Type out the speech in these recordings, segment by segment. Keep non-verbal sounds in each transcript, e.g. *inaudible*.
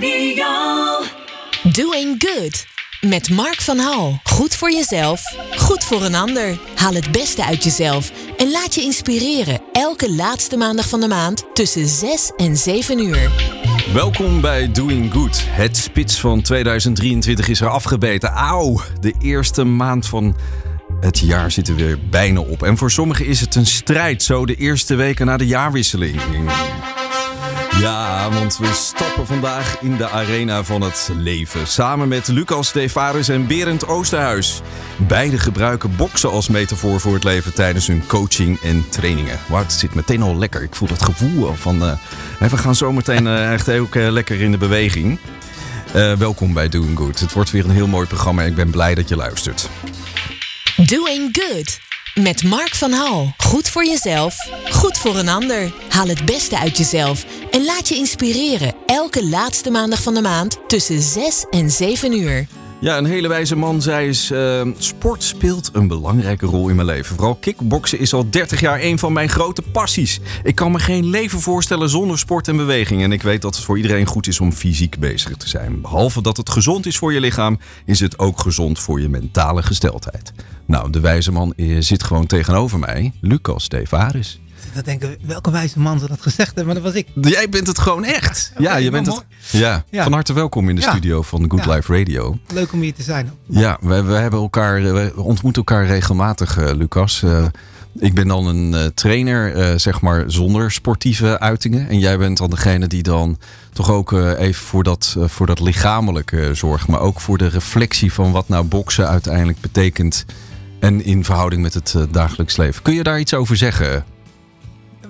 Radio. Doing Good. Met Mark van Hal. Goed voor jezelf, goed voor een ander. Haal het beste uit jezelf en laat je inspireren. Elke laatste maandag van de maand tussen 6 en 7 uur. Welkom bij Doing Good. Het spits van 2023 is er afgebeten. Auw, de eerste maand van het jaar zit er weer bijna op. En voor sommigen is het een strijd, zo de eerste weken na de jaarwisseling. Ja, want we stappen vandaag in de arena van het leven. Samen met Lucas Stevarus en Berend Oosterhuis. Beide gebruiken boksen als metafoor voor het leven tijdens hun coaching en trainingen. Wauw, het zit meteen al lekker. Ik voel dat gevoel van... eh, we gaan zo meteen eh, echt ook eh, lekker in de beweging. Welkom bij Doing Good. Het wordt weer een heel mooi programma ik ben blij dat je luistert. Doing Good. Met Mark van Hal. Goed voor jezelf, goed voor een ander. Haal het beste uit jezelf en laat je inspireren. Elke laatste maandag van de maand tussen 6 en 7 uur. Ja, een hele wijze man zei eens: eh, Sport speelt een belangrijke rol in mijn leven. Vooral kickboksen is al 30 jaar een van mijn grote passies. Ik kan me geen leven voorstellen zonder sport en beweging. En ik weet dat het voor iedereen goed is om fysiek bezig te zijn. Behalve dat het gezond is voor je lichaam, is het ook gezond voor je mentale gesteldheid. Nou, de wijze man eh, zit gewoon tegenover mij, Lucas Stevaris. Dan denken we, welke wijze man zou dat gezegd hebben, maar dat was ik. Jij bent het gewoon echt. Ja, je bent het. Ja, Ja. van harte welkom in de Ja. studio van Good. Life Radio. Leuk om hier te zijn. Ja, we, we, hebben elkaar, we ontmoeten elkaar regelmatig, eh, Lucas. Eh, ik ben dan een eh, trainer, eh, zeg maar, zonder sportieve uitingen. En jij bent dan degene die dan toch ook eh, even voor dat, eh, voor dat lichamelijke zorgt. Maar ook voor de reflectie van wat nou boksen uiteindelijk betekent. En in verhouding met het eh, dagelijks leven. Kun je daar iets over zeggen?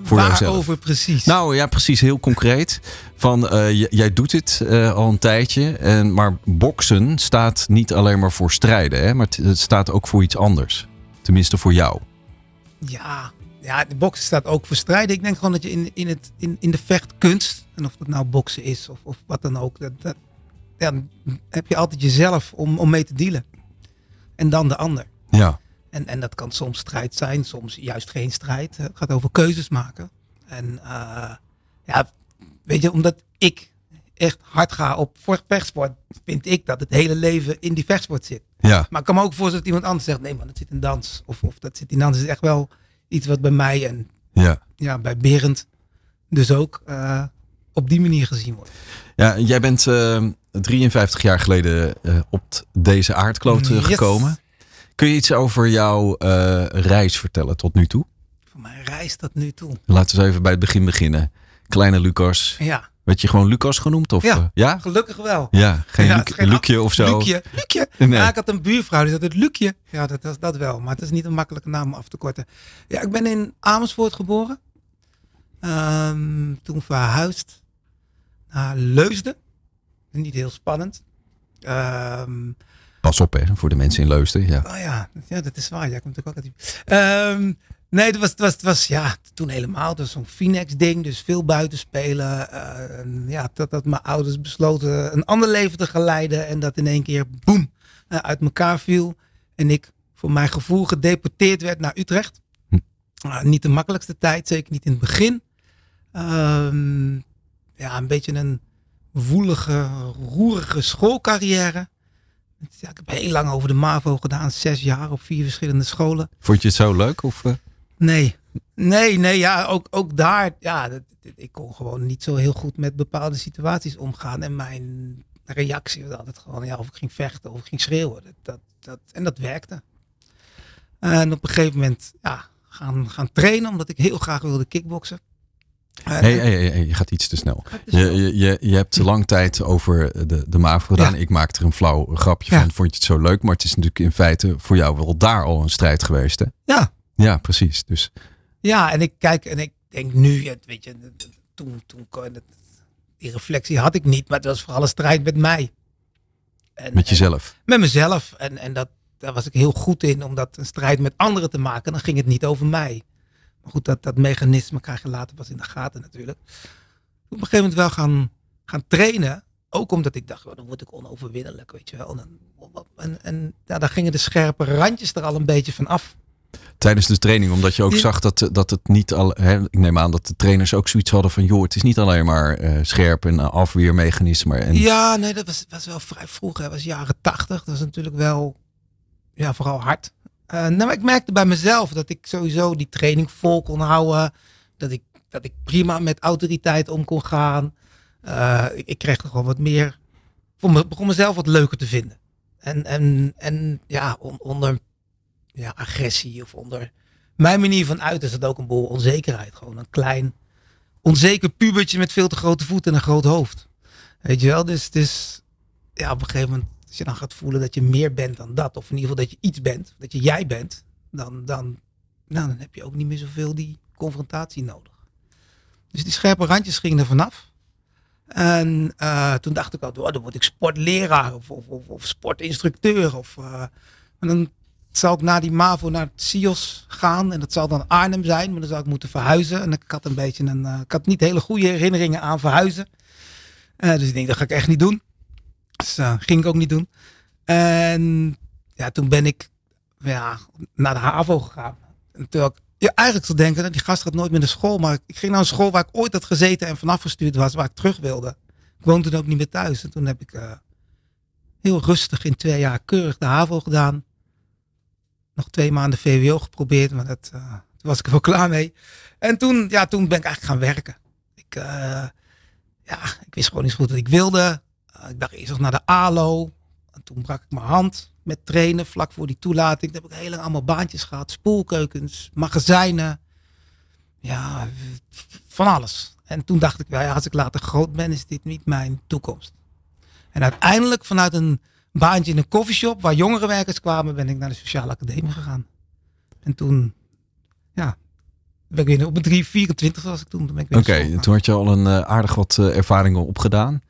Voor. Waarover precies? Nou ja, precies, heel concreet. Van, eh, jij doet dit eh, al een tijdje, en, maar boksen staat niet alleen maar voor strijden, hè, maar het, het staat ook voor iets anders. Tenminste voor jou. ja, ja, de boksen staat ook voor strijden. Ik denk gewoon dat je in, in, het, in, in de vechtkunst, en of dat nou boksen is of, of wat dan ook, dat, dat, ja, dan heb je altijd jezelf om, om mee te dealen. En dan de ander. Ja, En, en dat kan soms strijd zijn, soms juist geen strijd. Het gaat over keuzes maken. En eh, ja, weet je, omdat ik echt hard ga op voor- vechtsport, vind ik dat het hele leven in die vechtsport zit. ja, Maar ik kan me ook voorstellen dat iemand anders zegt, nee man, dat zit in dans. Of, of dat zit in dans. Is echt wel iets wat bij mij en ja. ja, bij Berend dus ook eh, op die manier gezien wordt. ja jij bent eh, 53 jaar geleden op deze aardkloot eh, Yes. gekomen. Kun je iets over jouw eh, reis vertellen tot nu toe? Voor mij reist dat nu toe. Laten we eens even bij het begin beginnen. Kleine Lucas. Ja, Werd je gewoon Lucas genoemd? Of, Ja. eh, ja? gelukkig wel. Ja, geen Ja, Luc- geen Lucje of zo. Luukje, Luukje. Nee. Ja, ik had een buurvrouw, die had het Luukje. Ja, dat was dat wel. Maar het is niet een makkelijke naam om af te korten. Ja, ik ben in Amersfoort geboren. Ehm, toen verhuisd naar Leusden. Niet heel spannend. Ehm, Pas op hè, voor de mensen in Leusden. Ja. oh ja, ja, dat is waar. Jij komt ook uit die... Ehm, nee, het was, het, was, het was ja, toen helemaal. Het was zo'n Phoenix ding. Dus veel buiten spelen. Eh, en ja, dat, dat mijn ouders besloten een ander leven te gaan leiden. En dat in één keer, boem, eh, uit elkaar viel. En ik voor mijn gevoel gedeporteerd werd naar Utrecht. Hm. Ah, niet de makkelijkste tijd, zeker niet in het begin. Ehm, ja, een beetje een woelige, roerige schoolcarrière. Ja, ik heb heel lang over de MAVO gedaan, zes jaar op vier verschillende scholen. Vond je het zo leuk? Of, eh? Nee, nee, nee, ja, ook, ook daar, ja, dat- ik kon gewoon niet zo heel goed met bepaalde situaties omgaan. En mijn reactie was altijd gewoon, ja, of ik ging vechten of ik ging schreeuwen. Dat, dat, dat, en dat werkte. En op een gegeven moment, ja, gaan, gaan trainen, omdat ik heel graag wilde kickboksen. Eh, hey, hey, hey, hey, je gaat iets te snel. Je, je, je, hebt lang tijd over de, de MAVO gedaan. Ja. Ik maakte er een flauw grapje Ja. van. Vond je het zo leuk? Maar het is natuurlijk in feite voor jou wel daar al een strijd geweest. Hè? Ja, Ja, precies. Dus Ja, en ik kijk en ik denk nu, weet je, toen, toen die reflectie had ik niet, maar het was vooral een strijd met mij. En, met jezelf. en met mezelf. En, en dat, daar was ik heel goed in, om dat een strijd met anderen te maken. Dan ging het niet over mij. Maar goed, dat, dat mechanisme krijg je later pas in de gaten natuurlijk. Op een gegeven moment wel gaan, gaan trainen. Ook omdat ik dacht, oh, dan word ik onoverwinnelijk, weet je wel. En, en, en ja, daar gingen de scherpe randjes er al een beetje van af. Tijdens de training, omdat je ook Ja. zag dat, dat het niet al. Hè, ik neem aan dat de trainers ook zoiets hadden van: joh, het is niet alleen maar eh, scherp en uh, afweermechanisme. En... Ja, nee, dat was, was wel vrij vroeg. hè. Dat was jaren tachtig. Dat was natuurlijk wel, ja, vooral hard. Uh, nou, ik merkte bij mezelf dat ik sowieso die training vol kon houden. Dat ik, dat ik prima met autoriteit om kon gaan. Uh, ik, kreeg er gewoon wat meer. Me, begon mezelf wat leuker te vinden. En, en, en ja, on, onder ja, agressie of onder mijn manier van uiten zat ook een boel onzekerheid. Gewoon een klein, onzeker pubertje met veel te grote voeten en een groot hoofd. Weet je wel? Dus, dus ja, op een gegeven moment, als je dan gaat voelen dat je meer bent dan dat, of in ieder geval dat je iets bent, dat je jij bent, dan, dan, nou, dan heb je ook niet meer zoveel die confrontatie nodig. Dus die scherpe randjes gingen er vanaf. En uh, toen dacht ik al, oh, dan word ik sportleraar of, of, of, sportinstructeur. Of, en dan zou ik na die MAVO naar het CIOS gaan. En dat zal dan Arnhem zijn, maar dan zou ik moeten verhuizen. En ik had een beetje een, uh, ik had niet hele goede herinneringen aan verhuizen. Dus ik denk, dat ga ik echt niet doen. Dus uh, ging ik ook niet doen. En ja, toen ben ik ja, naar de HAVO gegaan. En terwijl ik ja, eigenlijk te denken, dat die gast gaat nooit meer naar school. Maar ik ging naar een school waar ik ooit had gezeten en vanaf gestuurd was, waar ik terug wilde. Ik woonde toen ook niet meer thuis. En toen heb ik uh, heel rustig in twee jaar keurig de HAVO gedaan. Nog twee maanden VWO geprobeerd, maar dat, toen was ik wel klaar mee. En toen, ja, toen ben ik eigenlijk gaan werken. Ik, ja, ik wist gewoon niet zo goed wat ik wilde. Uh, ik dacht eerst nog naar de ALO. En toen brak ik mijn hand met trainen vlak voor die toelating. Toen heb ik heel lang allemaal baantjes gehad. Spoelkeukens, magazijnen. Ja, van alles. En toen dacht ik, wel, ja, als ik later groot ben, is dit niet mijn toekomst. En uiteindelijk vanuit een baantje in een koffieshop waar jongere werkers kwamen, ben ik naar de sociale academie gegaan. En toen, ja, ben ik weer op mijn 3, 24 was ik toen. toen Oké, okay, toen had je al een uh, aardig wat uh, ervaringen opgedaan.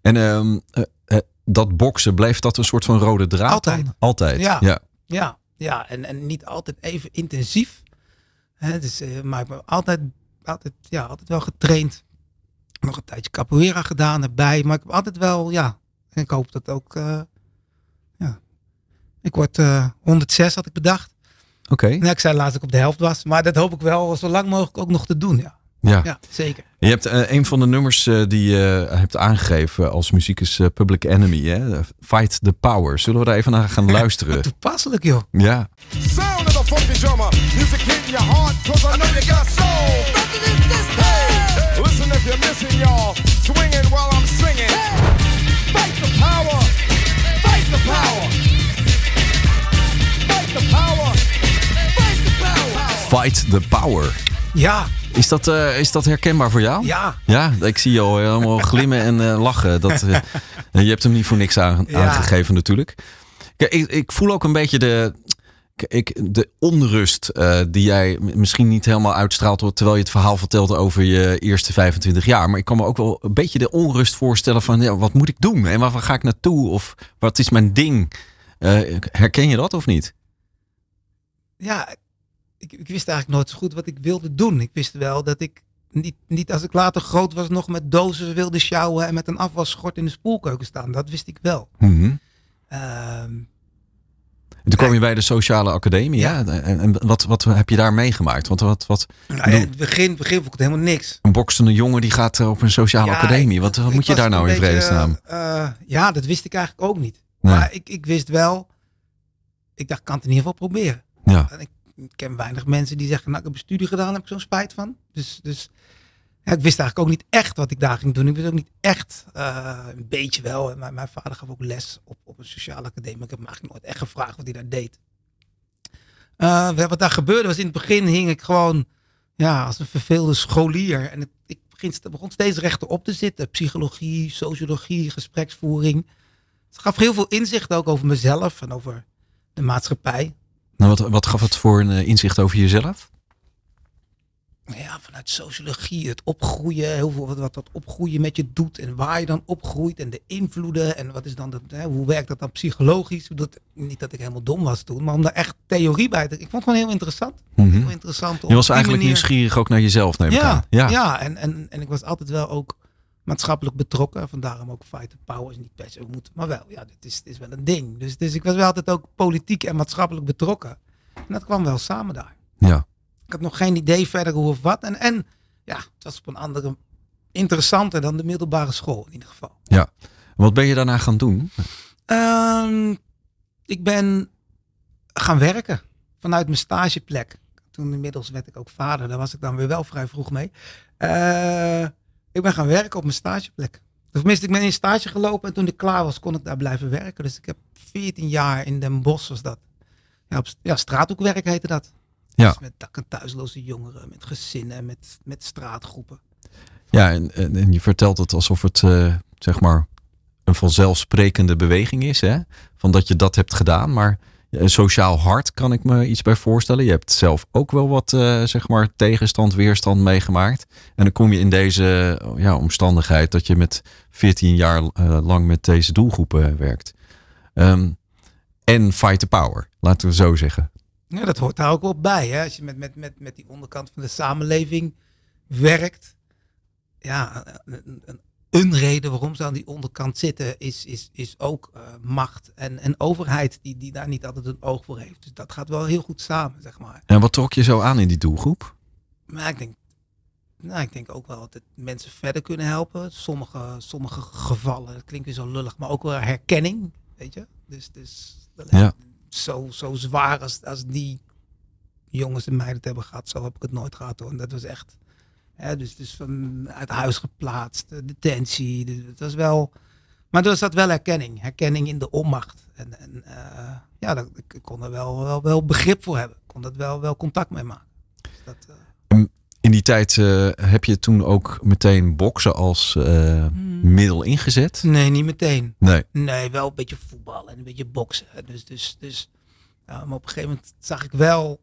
En um, uh, dat boksen, bleef dat een soort van rode draad? Altijd. Dan? Altijd, ja. Ja, ja, ja. En, en niet altijd even intensief. Hè, dus, uh, maar ik ben altijd, altijd, ja, altijd wel getraind. Nog een tijdje capoeira gedaan erbij. Maar ik heb altijd wel, ja. En ik hoop dat ook, uh, ja. Ik word uh, 106 had ik bedacht. Oké. Okay. Nou, ik zei laatst dat ik op de helft was. Maar dat hoop ik wel zo lang mogelijk ook nog te doen, ja. Ja. ja, zeker. Je hebt uh, een van de nummers uh, die je uh, hebt aangegeven als muziek is Public Enemy. Hè? Fight the Power. Zullen we daar even naar gaan luisteren? Toepasselijk, joh. Ja. Sound of the funky drummer. Music hitting your heart, cause I know you got soul. Hey, listen if you're missing y'all. Swinging while I'm singing. Fight the power. Fight the power. Fight the power. Fight the power. Fight the Power. Ja, is dat, uh, is dat herkenbaar voor jou? Ja. Ja, ik zie jou helemaal *laughs* glimmen en uh, lachen. Dat, uh, je hebt hem niet voor niks aan, ja. aangegeven natuurlijk. Kijk, ik, ik, voel ook een beetje de, ik, de onrust die jij misschien niet helemaal uitstraalt... terwijl je het verhaal vertelt over je eerste 25 jaar. Maar ik kan me ook wel een beetje de onrust voorstellen van... Ja, wat moet ik doen en waar ga ik naartoe? Of wat is mijn ding? herken je dat of niet? Ja, ik, ik, wist eigenlijk nooit zo goed wat ik wilde doen. Ik wist wel dat ik niet, niet als ik later groot was nog met dozen wilde sjouwen en met een afwasschort in de spoelkeuken staan. Dat wist ik wel. Mm -hmm. um, toen kwam je bij de sociale academie, ja. ja? En, en wat, wat heb je daar meegemaakt? Want wat, wat, nou, in het begin, begin vond ik het helemaal niks. Een boksende jongen die gaat op een sociale ja, academie. Wat, wat moet je daar nou in vredesnaam? Uh, ja, dat wist ik eigenlijk ook niet. Nee. Maar ik, ik wist wel, ik dacht, ik kan het in ieder geval proberen. Ja. En ik, ik ken weinig mensen die zeggen, nou ik heb een studie gedaan, heb ik zo'n spijt van. Dus, dus ik wist eigenlijk ook niet echt wat ik daar ging doen. Ik wist ook niet echt, uh, een beetje wel. Mijn, mijn vader gaf ook les op, op een sociale academie. Ik heb hem eigenlijk nooit echt gevraagd wat hij daar deed. Uh, wat daar gebeurde was in het begin hing ik gewoon ja, als een verveelde scholier. En ik begin, begon steeds rechter op te zitten. Psychologie, sociologie, gespreksvoering. Het gaf heel veel inzicht ook over mezelf en over de maatschappij. Nou, wat, wat gaf het voor een inzicht over jezelf? Ja, vanuit sociologie, het opgroeien, heel veel wat, wat, wat opgroeien met je doet en waar je dan opgroeit en de invloeden en wat is dan dat, hè, hoe werkt dat dan psychologisch? Dat, niet dat ik helemaal dom was toen, maar om daar echt theorie bij te. Ik vond het gewoon heel interessant. Mm -hmm. Heel interessant. Je was eigenlijk manier... nieuwsgierig ook naar jezelf, neem ik ja, aan. Ja, ja en, en, en ik was altijd wel ook maatschappelijk betrokken. Vandaarom ook fight the power is niet per se moeten, maar wel, ja, dit is, dit is wel een ding. Dus, dus ik was wel altijd ook politiek en maatschappelijk betrokken. En dat kwam wel samen daar. Ja. Ik had nog geen idee verder hoe of wat. En, en ja, het was op een andere, interessanter dan de middelbare school in ieder geval. Wat ben je daarna gaan doen? Ehm, ik ben gaan werken vanuit mijn stageplek. Toen inmiddels werd ik ook vader. Daar was ik dan weer wel vrij vroeg mee. Eh, ik ben gaan werken op mijn stageplek. Tenminste, ik ben in stage gelopen en toen ik klaar was, kon ik daar blijven werken. Dus ik heb 14 jaar in Den Bosch was dat. Ja, op, ja straathoekwerk heette dat. Ja. Dus met dak- en thuisloze jongeren, met gezinnen, met, met straatgroepen. Ja, en, en, en je vertelt het alsof het eh, zeg maar een vanzelfsprekende beweging is. Hè? Van dat je dat hebt gedaan. Maar sociaal hard kan ik me iets bij voorstellen. Je hebt zelf ook wel wat eh, zeg maar tegenstand, weerstand meegemaakt. En dan kom je in deze eh, ja, omstandigheid dat je met 14 jaar eh, lang met deze doelgroepen werkt. Ehm, en fight the power, laten we zo zeggen. Ja, dat hoort daar ook wel bij. Hè? Als je met, met, met, met die onderkant van de samenleving werkt. Ja, een reden waarom ze aan die onderkant zitten is, is, is ook eh, macht en, en overheid die, die daar niet altijd een oog voor heeft. Dus dat gaat wel heel goed samen, zeg maar. En wat trok je zo aan in die doelgroep? Maar ik denk, nou, ik denk ook wel dat het mensen verder kunnen helpen. Sommige, sommige gevallen, dat klinkt weer zo lullig, maar ook wel herkenning, weet je. Dus, dus dat Ja. zo, zo zwaar als, als die jongens en meiden het hebben gehad, zo heb ik het nooit gehad hoor. En dat was echt, hè, dus, dus van uit huis geplaatst, de detentie, dus het was wel, maar er zat wel herkenning, herkenning in de onmacht. En, en eh, ja, dat, ik, kon er wel, wel, wel begrip voor hebben, ik kon dat wel, wel contact mee maken. Dus dat, eh, In die tijd eh, heb je toen ook meteen boksen als eh, middel ingezet? nee, niet meteen. Nee. Nee, wel een beetje voetbal en een beetje boksen. Dus, dus, dus maar op een gegeven moment zag ik wel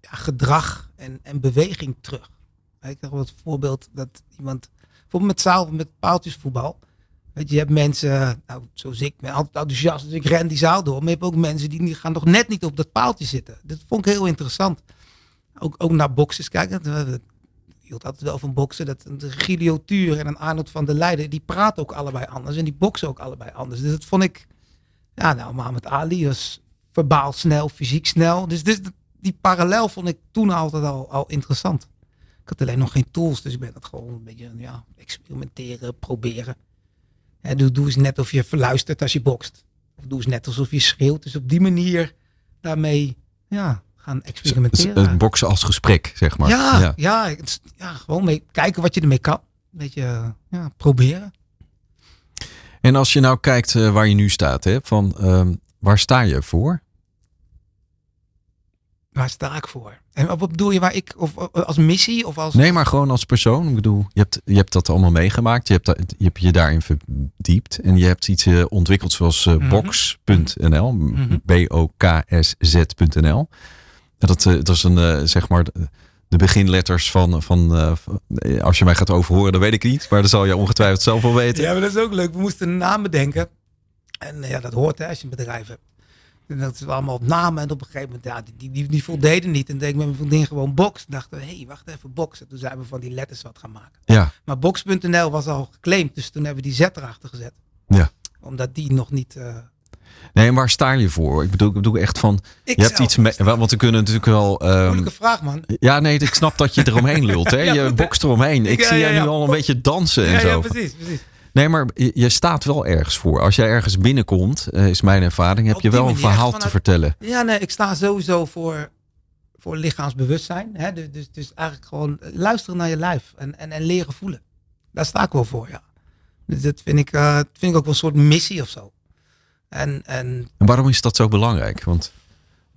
ja, gedrag en, en beweging terug. Ik wel het voorbeeld dat iemand, bijvoorbeeld met zaal, met paaltjesvoetbal. Weet je, je hebt mensen, nou, zoals ik, ben altijd enthousiast, dus ik ren die zaal door. Maar je hebt ook mensen die, gaan nog net niet op dat paaltje zitten. Dat vond ik heel interessant. Ook, ook naar boxers kijken. Ik hield altijd wel van boksen. Dat een Gilio Tuur en een Arnold van der Leijden, die praten ook allebei anders. En die boksen ook allebei anders. Dus dat vond ik, ja nou, Mohammed Ali was verbaal snel, fysiek snel. Dus, dus die parallel vond ik toen altijd al, al interessant. Ik had alleen nog geen tools, dus ik ben dat gewoon een beetje ja, experimenteren, proberen. Hè, doe, doe eens net of je verluistert als je bokst. Of doe eens net alsof je schreeuwt. Dus op die manier daarmee ja, gaan experimenteren. het boksen als gesprek, zeg maar. ja, ja. het ja, gewoon mee, kijken wat je ermee kan. Een beetje ja, proberen. En als je nou kijkt eh, waar je nu staat, hè, van ehm, waar sta je voor? Waar sta ik voor? En wat bedoel je waar ik, of eh, als missie of als... Nee, maar gewoon als persoon. Ik bedoel, je hebt, je hebt dat allemaal meegemaakt. Je hebt, dat- je hebt je daarin verdiept. En je hebt iets eh, ontwikkeld zoals eh, Mhm. box.nl. Mhm. B-O-K-S-Z.nl. Dat, dat is een, zeg maar, de, beginletters van, van als je mij gaat overhoren, dat weet ik niet. Maar dat zal je ongetwijfeld zelf wel weten. Ja, maar dat is ook leuk. We moesten een naam bedenken. En ja, dat hoort hè, als je een bedrijf hebt. En dat is allemaal op namen. En op een gegeven moment, ja, die, die, die, voldeden niet. En deed ik met mijn vriendin gewoon box. Dachten we, hé, hey, wacht even, box. En toen zijn we van die letters wat gaan maken. Ja, Maar box.nl was al geclaimd. Dus toen hebben we die Z erachter gezet. Ja. Omdat die nog niet... eh, nee, en waar sta je voor? Ik bedoel, ik bedoel echt van, ik je hebt iets mee, want we kunnen natuurlijk wel... ehm, Moeilijke vraag, man. ja, nee, ik snap dat je eromheen lult. Hè? *laughs* Ja, Je bokst eromheen. Ik Ja, zie ja, jij nu al een beetje dansen en zo. ja, precies, precies. Nee, maar je je staat wel ergens voor. Als jij ergens binnenkomt, eh, is mijn ervaring, heb je wel een verhaal te vertellen. Ja, nee, ik sta sowieso voor, voor lichaamsbewustzijn. Hè? Dus, dus, dus eigenlijk gewoon luisteren naar je lijf en, en, en leren voelen. Daar sta ik wel voor, ja. Dus dat vind ik, eh, vind ik ook wel een soort missie of zo. En, en En waarom is dat zo belangrijk? Want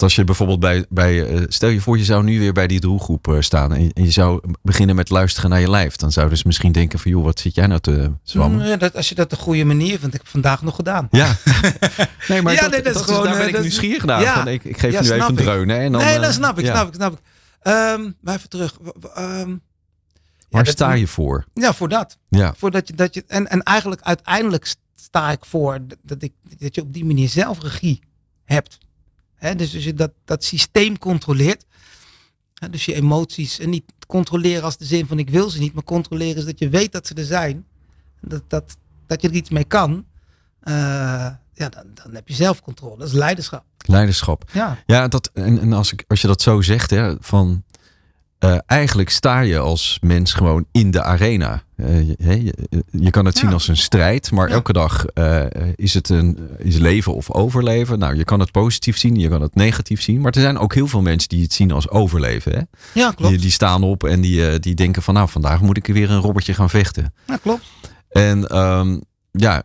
als je bijvoorbeeld bij, bij eh, stel je voor je zou nu weer bij die doelgroep eh, staan en je, je zou beginnen met luisteren naar je lijf. Dan zouden ze misschien denken van joh, wat zit jij nou te zwammen? Mm, dat, als je dat de goede manier vindt, heb ik vandaag nog gedaan. Ja. *laughs* nee, maar Ja, dat, nee, dat is gewoon, daar ben eh, ik dat is- nieuwsgierig naar. Ja. Van, ik, ik geef Ja, nu even een ik. dreun. Hè, en dan, nee, dat snap ik, ja. snap ik, snap ik. Ehm, maar even terug. Ehm, Waar dat- sta je voor? Ja, voor dat. Ja. Voor dat je, dat je, en, en eigenlijk uiteindelijk sta ik voor dat, ik, dat je op die manier zelf regie hebt. Dus als je dat, dat systeem controleert. Dus je emoties. En niet controleren als de zin van ik wil ze niet. Maar controleren is dat je weet dat ze er zijn. Dat, dat, dat je er iets mee kan. Eh, ja, dan, dan heb je zelfcontrole. Dat is leiderschap. Leiderschap. Ja. Ja, dat, en, en als, ik, als je dat zo zegt, hè, van eh, eigenlijk sta je als mens gewoon in de arena. Eh, je, hè, je, je kan het zien als een strijd, maar Ja. elke dag eh, is het een is leven of overleven. Nou, je kan het positief zien, je kan het negatief zien, maar er zijn ook heel veel mensen die het zien als overleven. Hè? Ja, klopt. Die, die staan op en die, eh, die denken van, nou, vandaag moet ik weer een robbertje gaan vechten. Ja, klopt. En ehm, ja,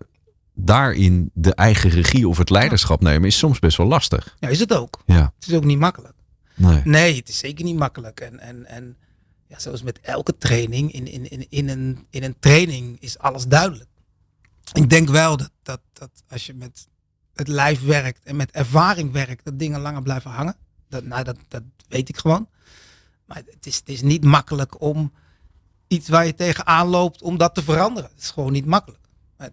daarin de eigen regie of het leiderschap nemen is soms best wel lastig. Ja, is het ook. Ja, Het is ook niet makkelijk. Nee. Nee, het is zeker niet makkelijk. En, en, en ja, zoals met elke training, in, in, in, in, een, in een training is alles duidelijk. Ik denk wel dat, dat, dat als je met het lijf werkt en met ervaring werkt, dat dingen langer blijven hangen. Dat, nou, dat, dat weet ik gewoon. Maar het is, het is niet makkelijk om iets waar je tegenaan loopt, om dat te veranderen. Het is gewoon niet makkelijk. Maar,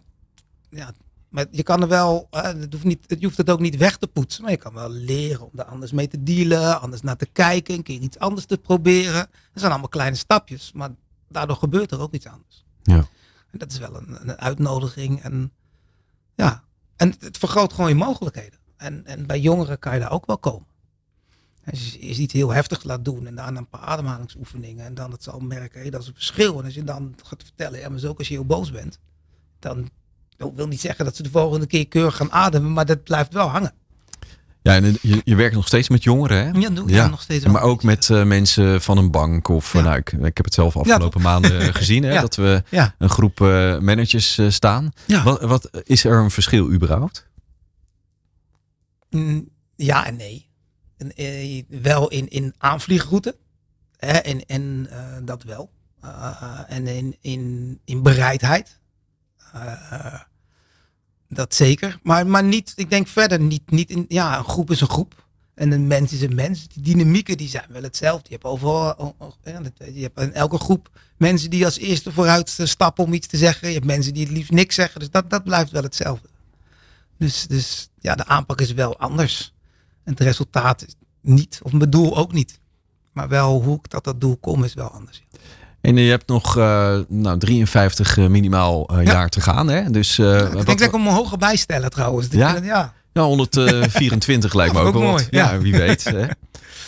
ja, maar je kan er wel, eh, het hoeft niet, je hoeft het ook niet weg te poetsen, maar je kan wel leren om er anders mee te dealen, anders naar te kijken, een keer iets anders te proberen. Dat zijn allemaal kleine stapjes, maar daardoor gebeurt er ook iets anders. Ja. En dat is wel een, een uitnodiging en ja, en het vergroot gewoon je mogelijkheden. En, en bij jongeren kan je daar ook wel komen. Als je is iets heel heftigs laat doen en daarna een paar ademhalingsoefeningen en dan het zal merken, hé, dat is een verschil. En als je dan gaat vertellen, ja, maar zo ook als je heel boos bent, dan ik wil niet zeggen dat ze de volgende keer keurig gaan ademen, maar dat blijft wel hangen. Ja, en je, je werkt nog steeds met jongeren, hè? Ja, doe nog steeds Maar ook met eh, mensen van een bank of Ja. nou, ik, ik heb het zelf afgelopen maanden *laughs* gezien, hè, dat we een groep eh, managers eh, staan. Wat, wat is er een verschil überhaupt? Mm, Ja en nee. En, eh, wel in, in aanvliegroute. Hè, en en eh, dat wel. Eh, en in, in, in bereidheid. Dat zeker. Maar, maar niet, ik denk verder niet, niet in, ja, een groep is een groep. En een mens is een mens. Die dynamieken die zijn wel hetzelfde. Je hebt overal, oh, oh, ja, dat weet je. hebt in elke groep mensen die als eerste vooruit stappen om iets te zeggen. Je hebt mensen die het liefst niks zeggen. Dus dat, dat blijft wel hetzelfde. Dus, dus ja, de aanpak is wel anders. En het resultaat niet, of mijn doel ook niet. Maar wel hoe ik tot dat doel kom is wel anders. En je hebt nog eh, nou, 53 eh, minimaal eh, Ja. jaar te gaan, hè? Dus ik denk dat ik hem hoger bijstellen trouwens. Ja? ja. ja, *laughs* 124 lijkt me ook ook wel mooi. Ja, wie weet. Hè?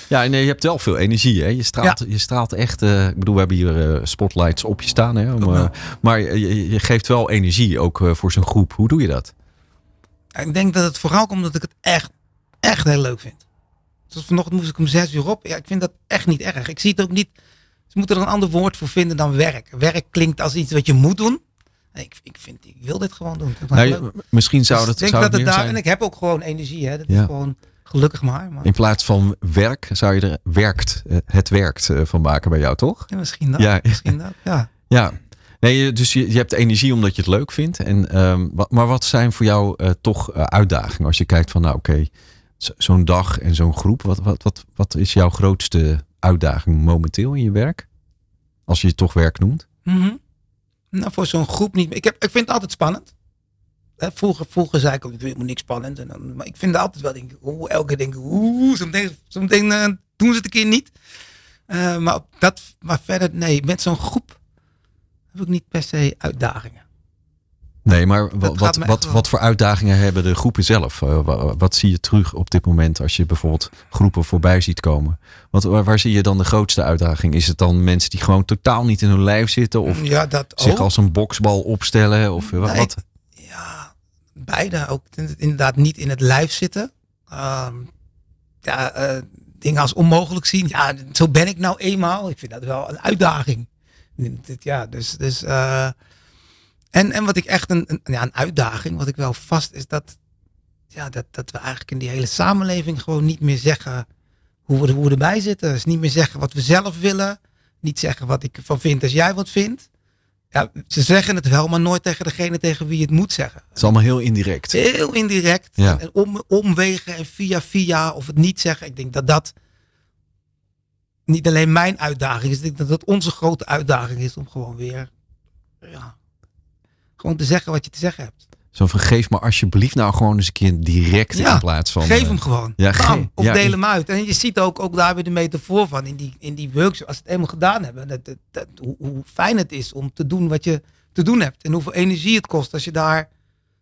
Ja, en eh, je hebt wel veel energie, hè? Je straalt, je straalt echt. ik bedoel, we hebben hier spotlights op je staan, hè? Om, maar je, geeft wel energie ook voor zo'n groep. Hoe doe je dat? Ik denk dat het vooral komt omdat ik het echt, echt heel leuk vind. Zoals vanochtend moest ik om zes uur op. Ja, ik vind dat echt niet erg. Ik zie het ook niet. Ze moeten er een ander woord voor vinden dan werk. Werk klinkt als iets wat je moet doen. Ik, ik, vind, ik wil dit gewoon doen. Nou, misschien zou Dus dat, ik denk zou dat het daar. zijn. En ik heb ook gewoon energie. Hè. Dat Ja. is gewoon gelukkig maar. maar In plaats van werk zou je er werkt, eh, het werkt eh, van maken bij jou, toch? ja, misschien dat. Ja. Misschien dat. Ja. Ja. Nee, je- dus je, je hebt energie omdat je het leuk vindt. En, ehm, wat, maar wat zijn voor jou eh, toch uitdagingen als je kijkt van, nou oké, zo- zo'n dag en zo'n groep. Wat, wat, wat, wat is jouw grootste uitdaging momenteel in je werk? Als je het toch werk noemt. Mhm. Nou, voor zo'n groep niet. Ik, heb, ik vind het altijd spannend. Vroeger, vroeger zei ik ook, wil helemaal niks spannend. En dan, maar ik vind het altijd wel, denk ik, elke keer denk ik, oeh, zometeen, zometeen eh, doen ze het een keer niet. Eh, maar, dat, maar verder, nee, met zo'n groep heb ik niet per se uitdagingen. Nee, maar wat, wat, wat voor uitdagingen hebben de groepen zelf? Eh, wa- wat zie je terug op dit moment als je bijvoorbeeld groepen voorbij ziet komen? Wat, waar, waar zie je dan de grootste uitdaging? Is het dan mensen die gewoon totaal niet in hun lijf zitten? Of ja, dat zich ook. als een boksbal opstellen? Of eh, wat? Ja, beide ook inderdaad niet in het lijf zitten. Ehm, ja, eh, dingen als onmogelijk zien. Ja, zo ben ik nou eenmaal. Ik vind dat wel een uitdaging. Ja, dus, dus en, en wat ik echt een, een, ja, een uitdaging, wat ik wel vast is dat, ja, dat, dat we eigenlijk in die hele samenleving gewoon niet meer zeggen hoe we, hoe we erbij zitten. Dus niet meer zeggen wat we zelf willen. Niet zeggen wat ik ervan vind als jij wat vindt. Ja, ze zeggen het wel, maar nooit tegen degene tegen wie je het moet zeggen. Het is allemaal heel indirect. Heel indirect. Ja. En om, omwegen en via via of het niet zeggen. Ik denk dat dat niet alleen mijn uitdaging is. Ik denk dat dat onze grote uitdaging is om gewoon weer ja, gewoon te zeggen wat je te zeggen hebt. Zo van geef me alsjeblieft nou gewoon eens een keer direct Ja, in plaats van... Geef eh, hem gewoon. ja, Bam, of ja, deel hem uit. En je ziet ook, ook daar weer de metafoor van in die, in die workshop. Als het eenmaal gedaan hebben. Dat, dat, dat- hoe, hoe fijn het is om te doen wat je te doen hebt. En hoeveel energie het kost als je daar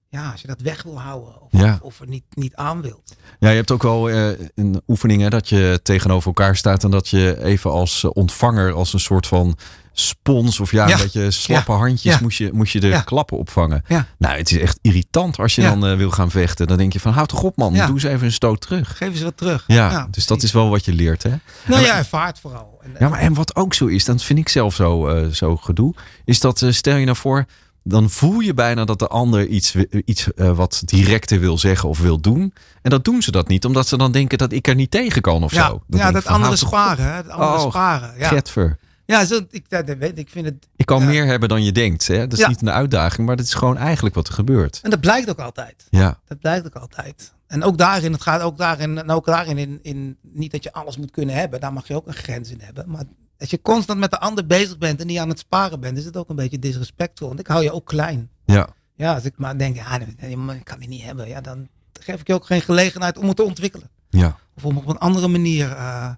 ja, als je dat weg wil houden. Of, Ja. of, er niet, niet aan wilt. Ja, je hebt ook wel eh, een oefening hè, dat je tegenover elkaar staat en dat je even als eh, ontvanger, als een soort van spons of ja, een beetje slappe handjes, moest, je, moest je de klappen opvangen. Ja. Nou, het is echt irritant als je dan eh, wil gaan vechten. Dan denk je van, houd toch op man, doe eens even een stoot terug. Geef eens wat terug. Ja, dus dat is wel wat je leert hè. Nou ja, ervaart vooral. En, Ja, maar en wat ook zo is, dat vind ik zelf zo, eh, zo gedoe, is dat eh, stel je nou voor, dan voel je bijna dat de ander iets, iets eh, wat directer wil zeggen of wil doen. En dat doen ze dat niet, omdat ze dan denken dat ik er niet tegen kan of ja, zo. Ja dat van, andere sparen. Hè? Andere Oh, sparen. Ja, Getver. Ja zo, ik, dat, weet, ik vind het. Ik kan Ja. meer hebben dan je denkt. Hè? Dat is Ja. niet een uitdaging, maar dat is gewoon eigenlijk wat er gebeurt. En dat blijkt ook altijd. Ja, Dat blijkt ook altijd. En ook daarin, het gaat ook daarin, en ook daarin in, in, niet dat je alles moet kunnen hebben, daar mag je ook een grens in hebben. Maar als je constant met de ander bezig bent en niet aan het sparen bent, is het ook een beetje disrespectvol. Want ik hou je ook klein. ja, Ja, als ik maar denk, ja, ik kan die niet hebben, ja, dan geef ik je ook geen gelegenheid om het te ontwikkelen. ja. Of om op een andere manier eh,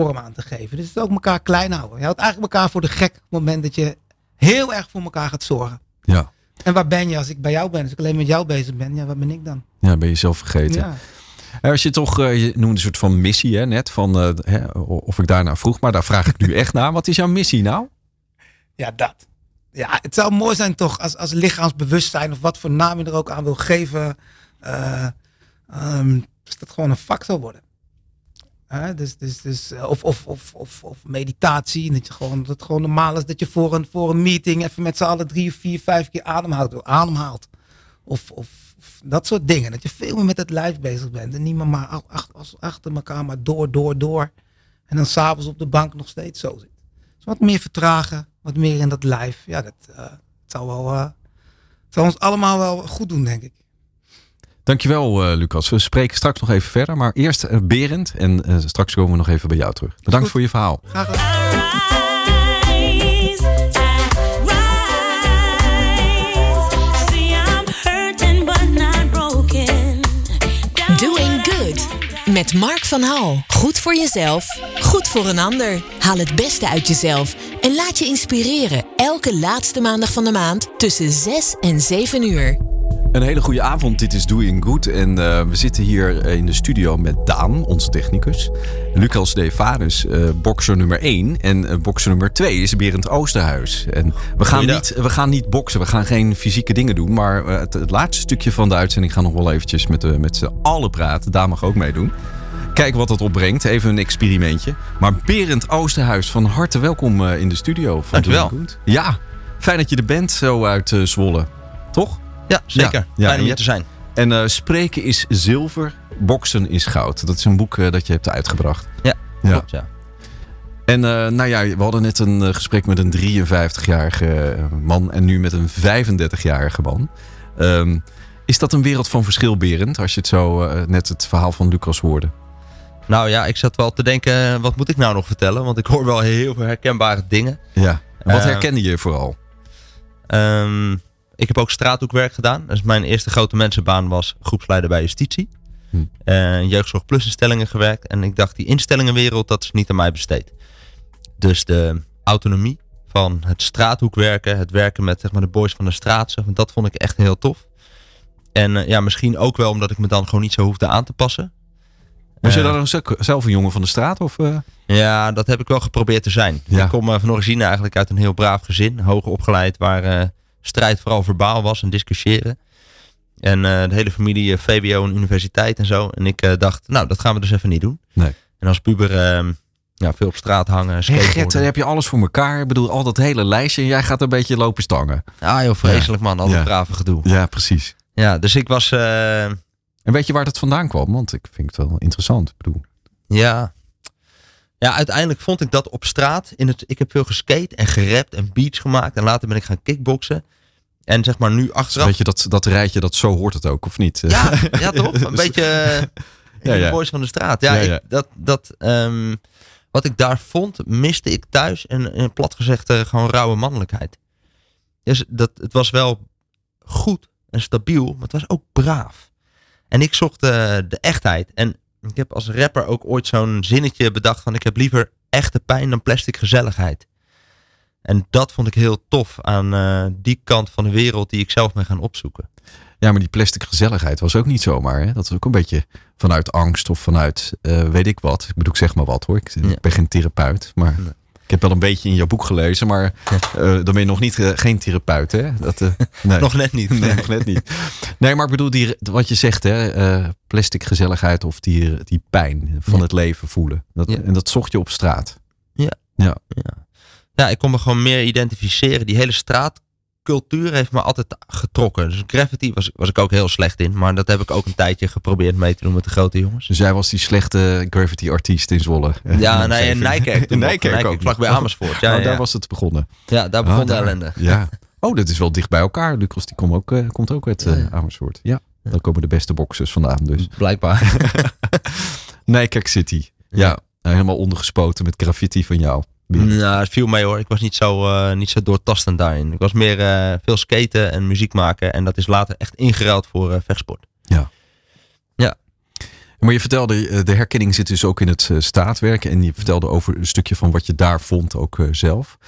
vorm aan te geven. Dus het is ook elkaar klein houden. Je houdt eigenlijk elkaar voor de gek op het moment dat je heel erg voor elkaar gaat zorgen. ja. En waar ben je als ik bij jou ben? Als ik alleen met jou bezig ben, ja, waar ben ik dan? Ja, ben je zelf vergeten. Ja. Eh, Als je toch, eh, je noemde een soort van missie hè, net, van eh, hè, of ik daarna vroeg, maar daar vraag ik nu echt naar. Wat is jouw missie nou? Ja, dat. Ja, het zou mooi zijn toch als, als lichaamsbewustzijn of wat voor naam je er ook aan wil geven. ehm, dat gewoon een vak zou worden. Dus, dus, dus, eh, of, of, of, of, of meditatie. Dat, je gewoon, dat het gewoon normaal is dat je voor een, voor een meeting even met z'n allen drie, vier, vijf keer ademhaalt. ademhaalt. Of, of, of dat soort dingen. Dat je veel meer met het lijf bezig bent. En niet meer maar achter elkaar, maar door, door, door. En dan s'avonds op de bank nog steeds zo zit. Dus wat meer vertragen, wat meer in dat lijf. Ja, dat het zou wel. eh, zou ons allemaal wel goed doen, denk ik. Dankjewel eh Lucas. We spreken straks nog even verder, maar eerst eh, Berend en eh, straks komen we nog even bij jou terug. Bedankt Goed. voor je verhaal. Graag gedaan. Doing Good. Met Mark van Hal. Goed voor jezelf, goed voor een ander. Haal het beste uit jezelf en laat je inspireren. Elke laatste maandag van de maand tussen 6 en 7 uur. Een hele goede avond. Dit is Doing Good. En eh, we zitten hier eh, in de studio met Daan, onze technicus. Lucas De Varus, eh bokser nummer 1. En bokser nummer 2 is Berend Oosterhuis. En we gaan, niet, we gaan niet boksen. We gaan geen fysieke dingen doen. Maar het, het laatste stukje van de uitzending gaan we nog wel eventjes met, de met z'n allen praten. Daan mag ook meedoen. Kijken wat dat opbrengt. Even een experimentje. Maar Berend Oosterhuis, van harte welkom in de studio. Van Dankjewel. Doing Good. Ja, fijn dat je er bent zo uit Zwolle. Toch? Ja, zeker. Ja, Fijn om je hier te zijn. En eh, spreken is zilver, boksen is goud. Dat is een boek eh, dat je hebt uitgebracht. Ja, Ja. klopt, ja. En eh, nou ja, we hadden net een gesprek met een 53-jarige eh, man en nu met een 35-jarige man. Ehm, is dat een wereld van verschil, Berend, als je het zo net het verhaal van Lucas hoorde? Nou ja, ik zat wel te denken, wat moet ik nou nog vertellen? Want ik hoor wel heel veel herkenbare dingen. Ja. En wat herkende je vooral? Ehm, ik heb ook straathoekwerk gedaan. Dus mijn eerste grote mensenbaan was groepsleider bij justitie. Hm. Eh, jeugdzorg plus instellingen gewerkt. En ik dacht, die instellingenwereld, dat is niet aan mij besteed. Dus de autonomie van het straathoekwerken, het werken met zeg maar, de boys van de straat, zeg maar, dat vond ik echt heel tof. En eh, ja, misschien ook wel omdat ik me dan gewoon niet zo hoefde aan te passen. Was je Eh, dan zelf een jongen van de straat? Of? Ja, dat heb ik wel geprobeerd te zijn. Ja. Ik kom van origine eigenlijk uit een heel braaf gezin. Hoger opgeleid, waar strijd vooral verbaal was en discussiëren. En eh, de hele familie eh, VWO en universiteit en zo. En ik eh, dacht, nou, dat gaan we dus even niet doen. Nee. En als puber eh, ja, veel op straat hangen, Hey. Gert, dan heb je alles voor elkaar. Ik bedoel, al dat hele lijstje. En jij gaat een beetje lopen stangen. Ah joh, vreselijk man, al dat Ja. brave gedoe. Ja, precies. Ja, dus ik was... En weet je waar dat vandaan kwam? Want ik vind het wel interessant. Ik bedoel, Ja. Ja, uiteindelijk vond ik dat op straat. In het, ik heb veel geskate en gerapt en beats gemaakt. En later ben ik gaan kickboksen. En zeg maar nu achteraf... weet je dat, dat rijtje, dat zo hoort het ook, of niet? Ja, *laughs* ja toch? Een beetje eh, *laughs* Ja, ja. de boys van de straat. Ja, Ja, ik- dat, dat, ehm, wat ik daar vond, miste ik thuis. En, en plat gezegd eh, gewoon rauwe mannelijkheid. Dus dat, het was wel goed en stabiel, maar het was ook braaf. En ik zocht eh, de echtheid. En ik heb als rapper ook ooit zo'n zinnetje bedacht van... ik heb liever echte pijn dan plastic gezelligheid. En dat vond ik heel tof aan eh, die kant van de wereld die ik zelf ben gaan opzoeken. Ja, maar die plastic gezelligheid was ook niet zomaar. Hè? Dat is ook een beetje vanuit angst of vanuit eh, weet ik wat. Ik bedoel, ik zeg maar wat hoor. Ik Ja. ben geen therapeut, maar Nee. ik heb wel een beetje in jouw boek gelezen. Maar eh, dan ben je nog niet geen therapeut, hè? Dat, *laughs* nee. Nog net niet. Nee, nog net niet. Nee, maar ik bedoel, die, wat je zegt, hè, plastic gezelligheid of die, die pijn van Ja. het leven voelen. Dat, Ja. En dat zocht je op straat. Ja, ik kon me gewoon meer identificeren. Die hele straatcultuur heeft me altijd getrokken. Dus graffiti was, was ik ook heel slecht in. Maar dat heb ik ook een tijdje geprobeerd mee te doen met de grote jongens. Dus jij was die slechte graffiti-artiest in Zwolle. Ja, nee, in Nijkerk. *laughs* In. Nijkerk ook. vlak bij nog. Amersfoort. Ja, Oh, ja, daar ja. was het begonnen. ja daar begon Ah, de ellende. Ja. Oh, dat is wel dicht bij elkaar. Lucas, die komt ook, eh, komt ook uit eh, Ja. Amersfoort. Ja, daar komen de beste boxers vandaan dus. *laughs* Blijkbaar. *laughs* Nijkerk City. Ja, nou, helemaal ondergespoten met graffiti van jou. Nou, het viel mee hoor. Ik was niet zo, eh, niet zo doortastend daarin. Ik was meer eh, veel skaten en muziek maken. En dat is later echt ingeruild voor eh, vechtsport. Maar je vertelde, de herkenning zit dus ook in het staatwerk. En je vertelde over een stukje van wat je daar vond ook zelf.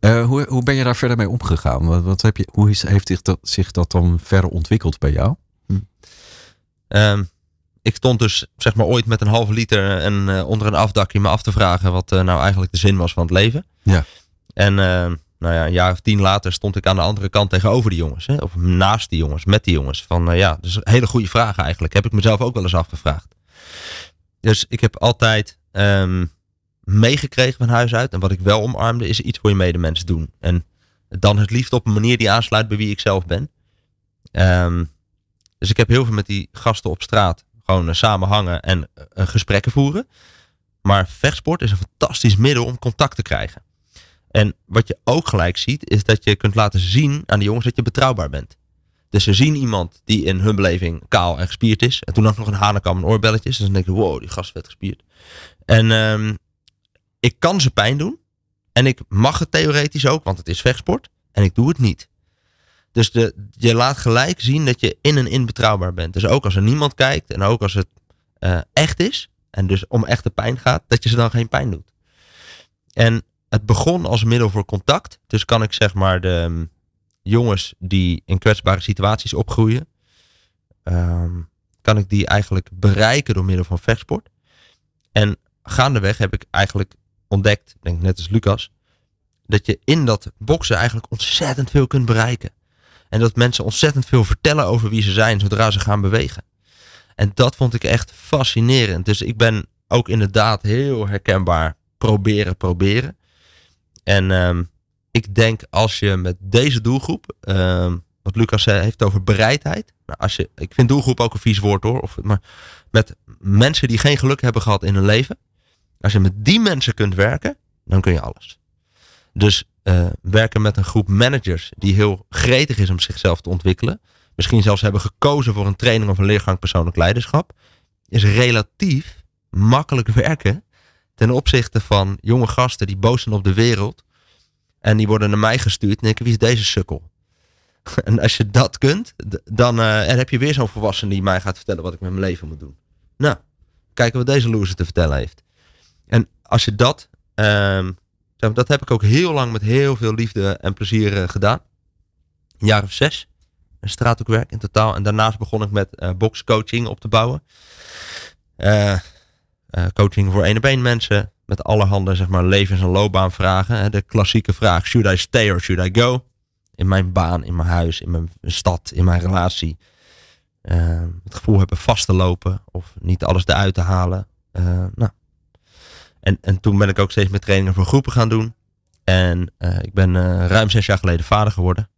Hoe, hoe ben je daar verder mee omgegaan? Wat, wat heb je, hoe is, heeft zich dat, zich dat dan verder ontwikkeld bij jou? Ehm, ik stond dus zeg maar ooit met een halve liter en eh, onder een afdakje me af te vragen wat eh, nou eigenlijk de zin was van het leven. Ja. En ehm, nou ja, een jaar of tien later stond ik aan de andere kant tegenover die jongens. Hè, of naast die jongens, met die jongens. Van ja, dus hele goede vragen eigenlijk. Heb ik mezelf ook wel eens afgevraagd. Dus ik heb altijd ehm, meegekregen van huis uit. En wat ik wel omarmde is iets voor je medemens doen. En dan het liefst op een manier die aansluit bij wie ik zelf ben. Ehm, dus ik heb heel veel met die gasten op straat gewoon eh, samen hangen en eh, gesprekken voeren. Maar vechtsport is een fantastisch middel om contact te krijgen. En wat je ook gelijk ziet, is dat je kunt laten zien aan de jongens dat je betrouwbaar bent. Dus ze zien iemand die in hun beleving kaal en gespierd is. En toen ook nog een hanekam en oorbelletjes. Dus dan denk je, wow, die gast vet gespierd. En ehm, ik kan ze pijn doen. En ik mag het theoretisch ook, want het is vechtsport. En ik doe het niet. Dus de, je laat gelijk zien dat je in en in betrouwbaar bent. Dus ook als er niemand kijkt en ook als het eh, echt is. En dus om echte pijn gaat, dat je ze dan geen pijn doet. En het begon als middel voor contact. Dus kan ik zeg maar de ehm, jongens die in kwetsbare situaties opgroeien. ehm, kan ik die eigenlijk bereiken door middel van vechtsport. En gaandeweg heb ik eigenlijk ontdekt, denk net als Lucas, dat je in dat boksen eigenlijk ontzettend veel kunt bereiken. En dat mensen ontzettend veel vertellen over wie ze zijn zodra ze gaan bewegen. En dat vond ik echt fascinerend. Dus ik ben ook inderdaad heel herkenbaar proberen, proberen. En ehm, ik denk als je met deze doelgroep, ehm, wat Lucas heeft over bereidheid. Nou, als je, ik vind doelgroep ook een vies woord hoor. Of, maar met mensen die geen geluk hebben gehad in hun leven. Als je met die mensen kunt werken, dan kun je alles. Dus eh, werken met een groep managers die heel gretig is om zichzelf te ontwikkelen. Misschien zelfs hebben gekozen voor een training of een leergang persoonlijk leiderschap. Is relatief makkelijk werken ten opzichte van jonge gasten die boos zijn op de wereld. En die worden naar mij gestuurd. En denken, wie is deze sukkel? *laughs* En als je dat kunt, dan eh, heb je weer zo'n volwassene die mij gaat vertellen wat ik met mijn leven moet doen. Nou, kijken wat deze loser te vertellen heeft. En als je dat, ehm, dat heb ik ook heel lang met heel veel liefde en plezier eh, gedaan. Een jaar of zes. Een straathoekwerk in totaal. En daarnaast begon ik met eh boxcoaching op te bouwen. Eh, coaching voor één op één mensen. Met allerhande zeg maar, levens- en loopbaanvragen. De klassieke vraag, should I stay or should I go? In mijn baan, in mijn huis, in mijn stad, in mijn relatie. Eh, het gevoel hebben vast te lopen of niet alles eruit te halen. Nou. En, en toen ben ik ook steeds meer trainingen voor groepen gaan doen. En eh, ik ben eh, ruim zes jaar geleden vader geworden.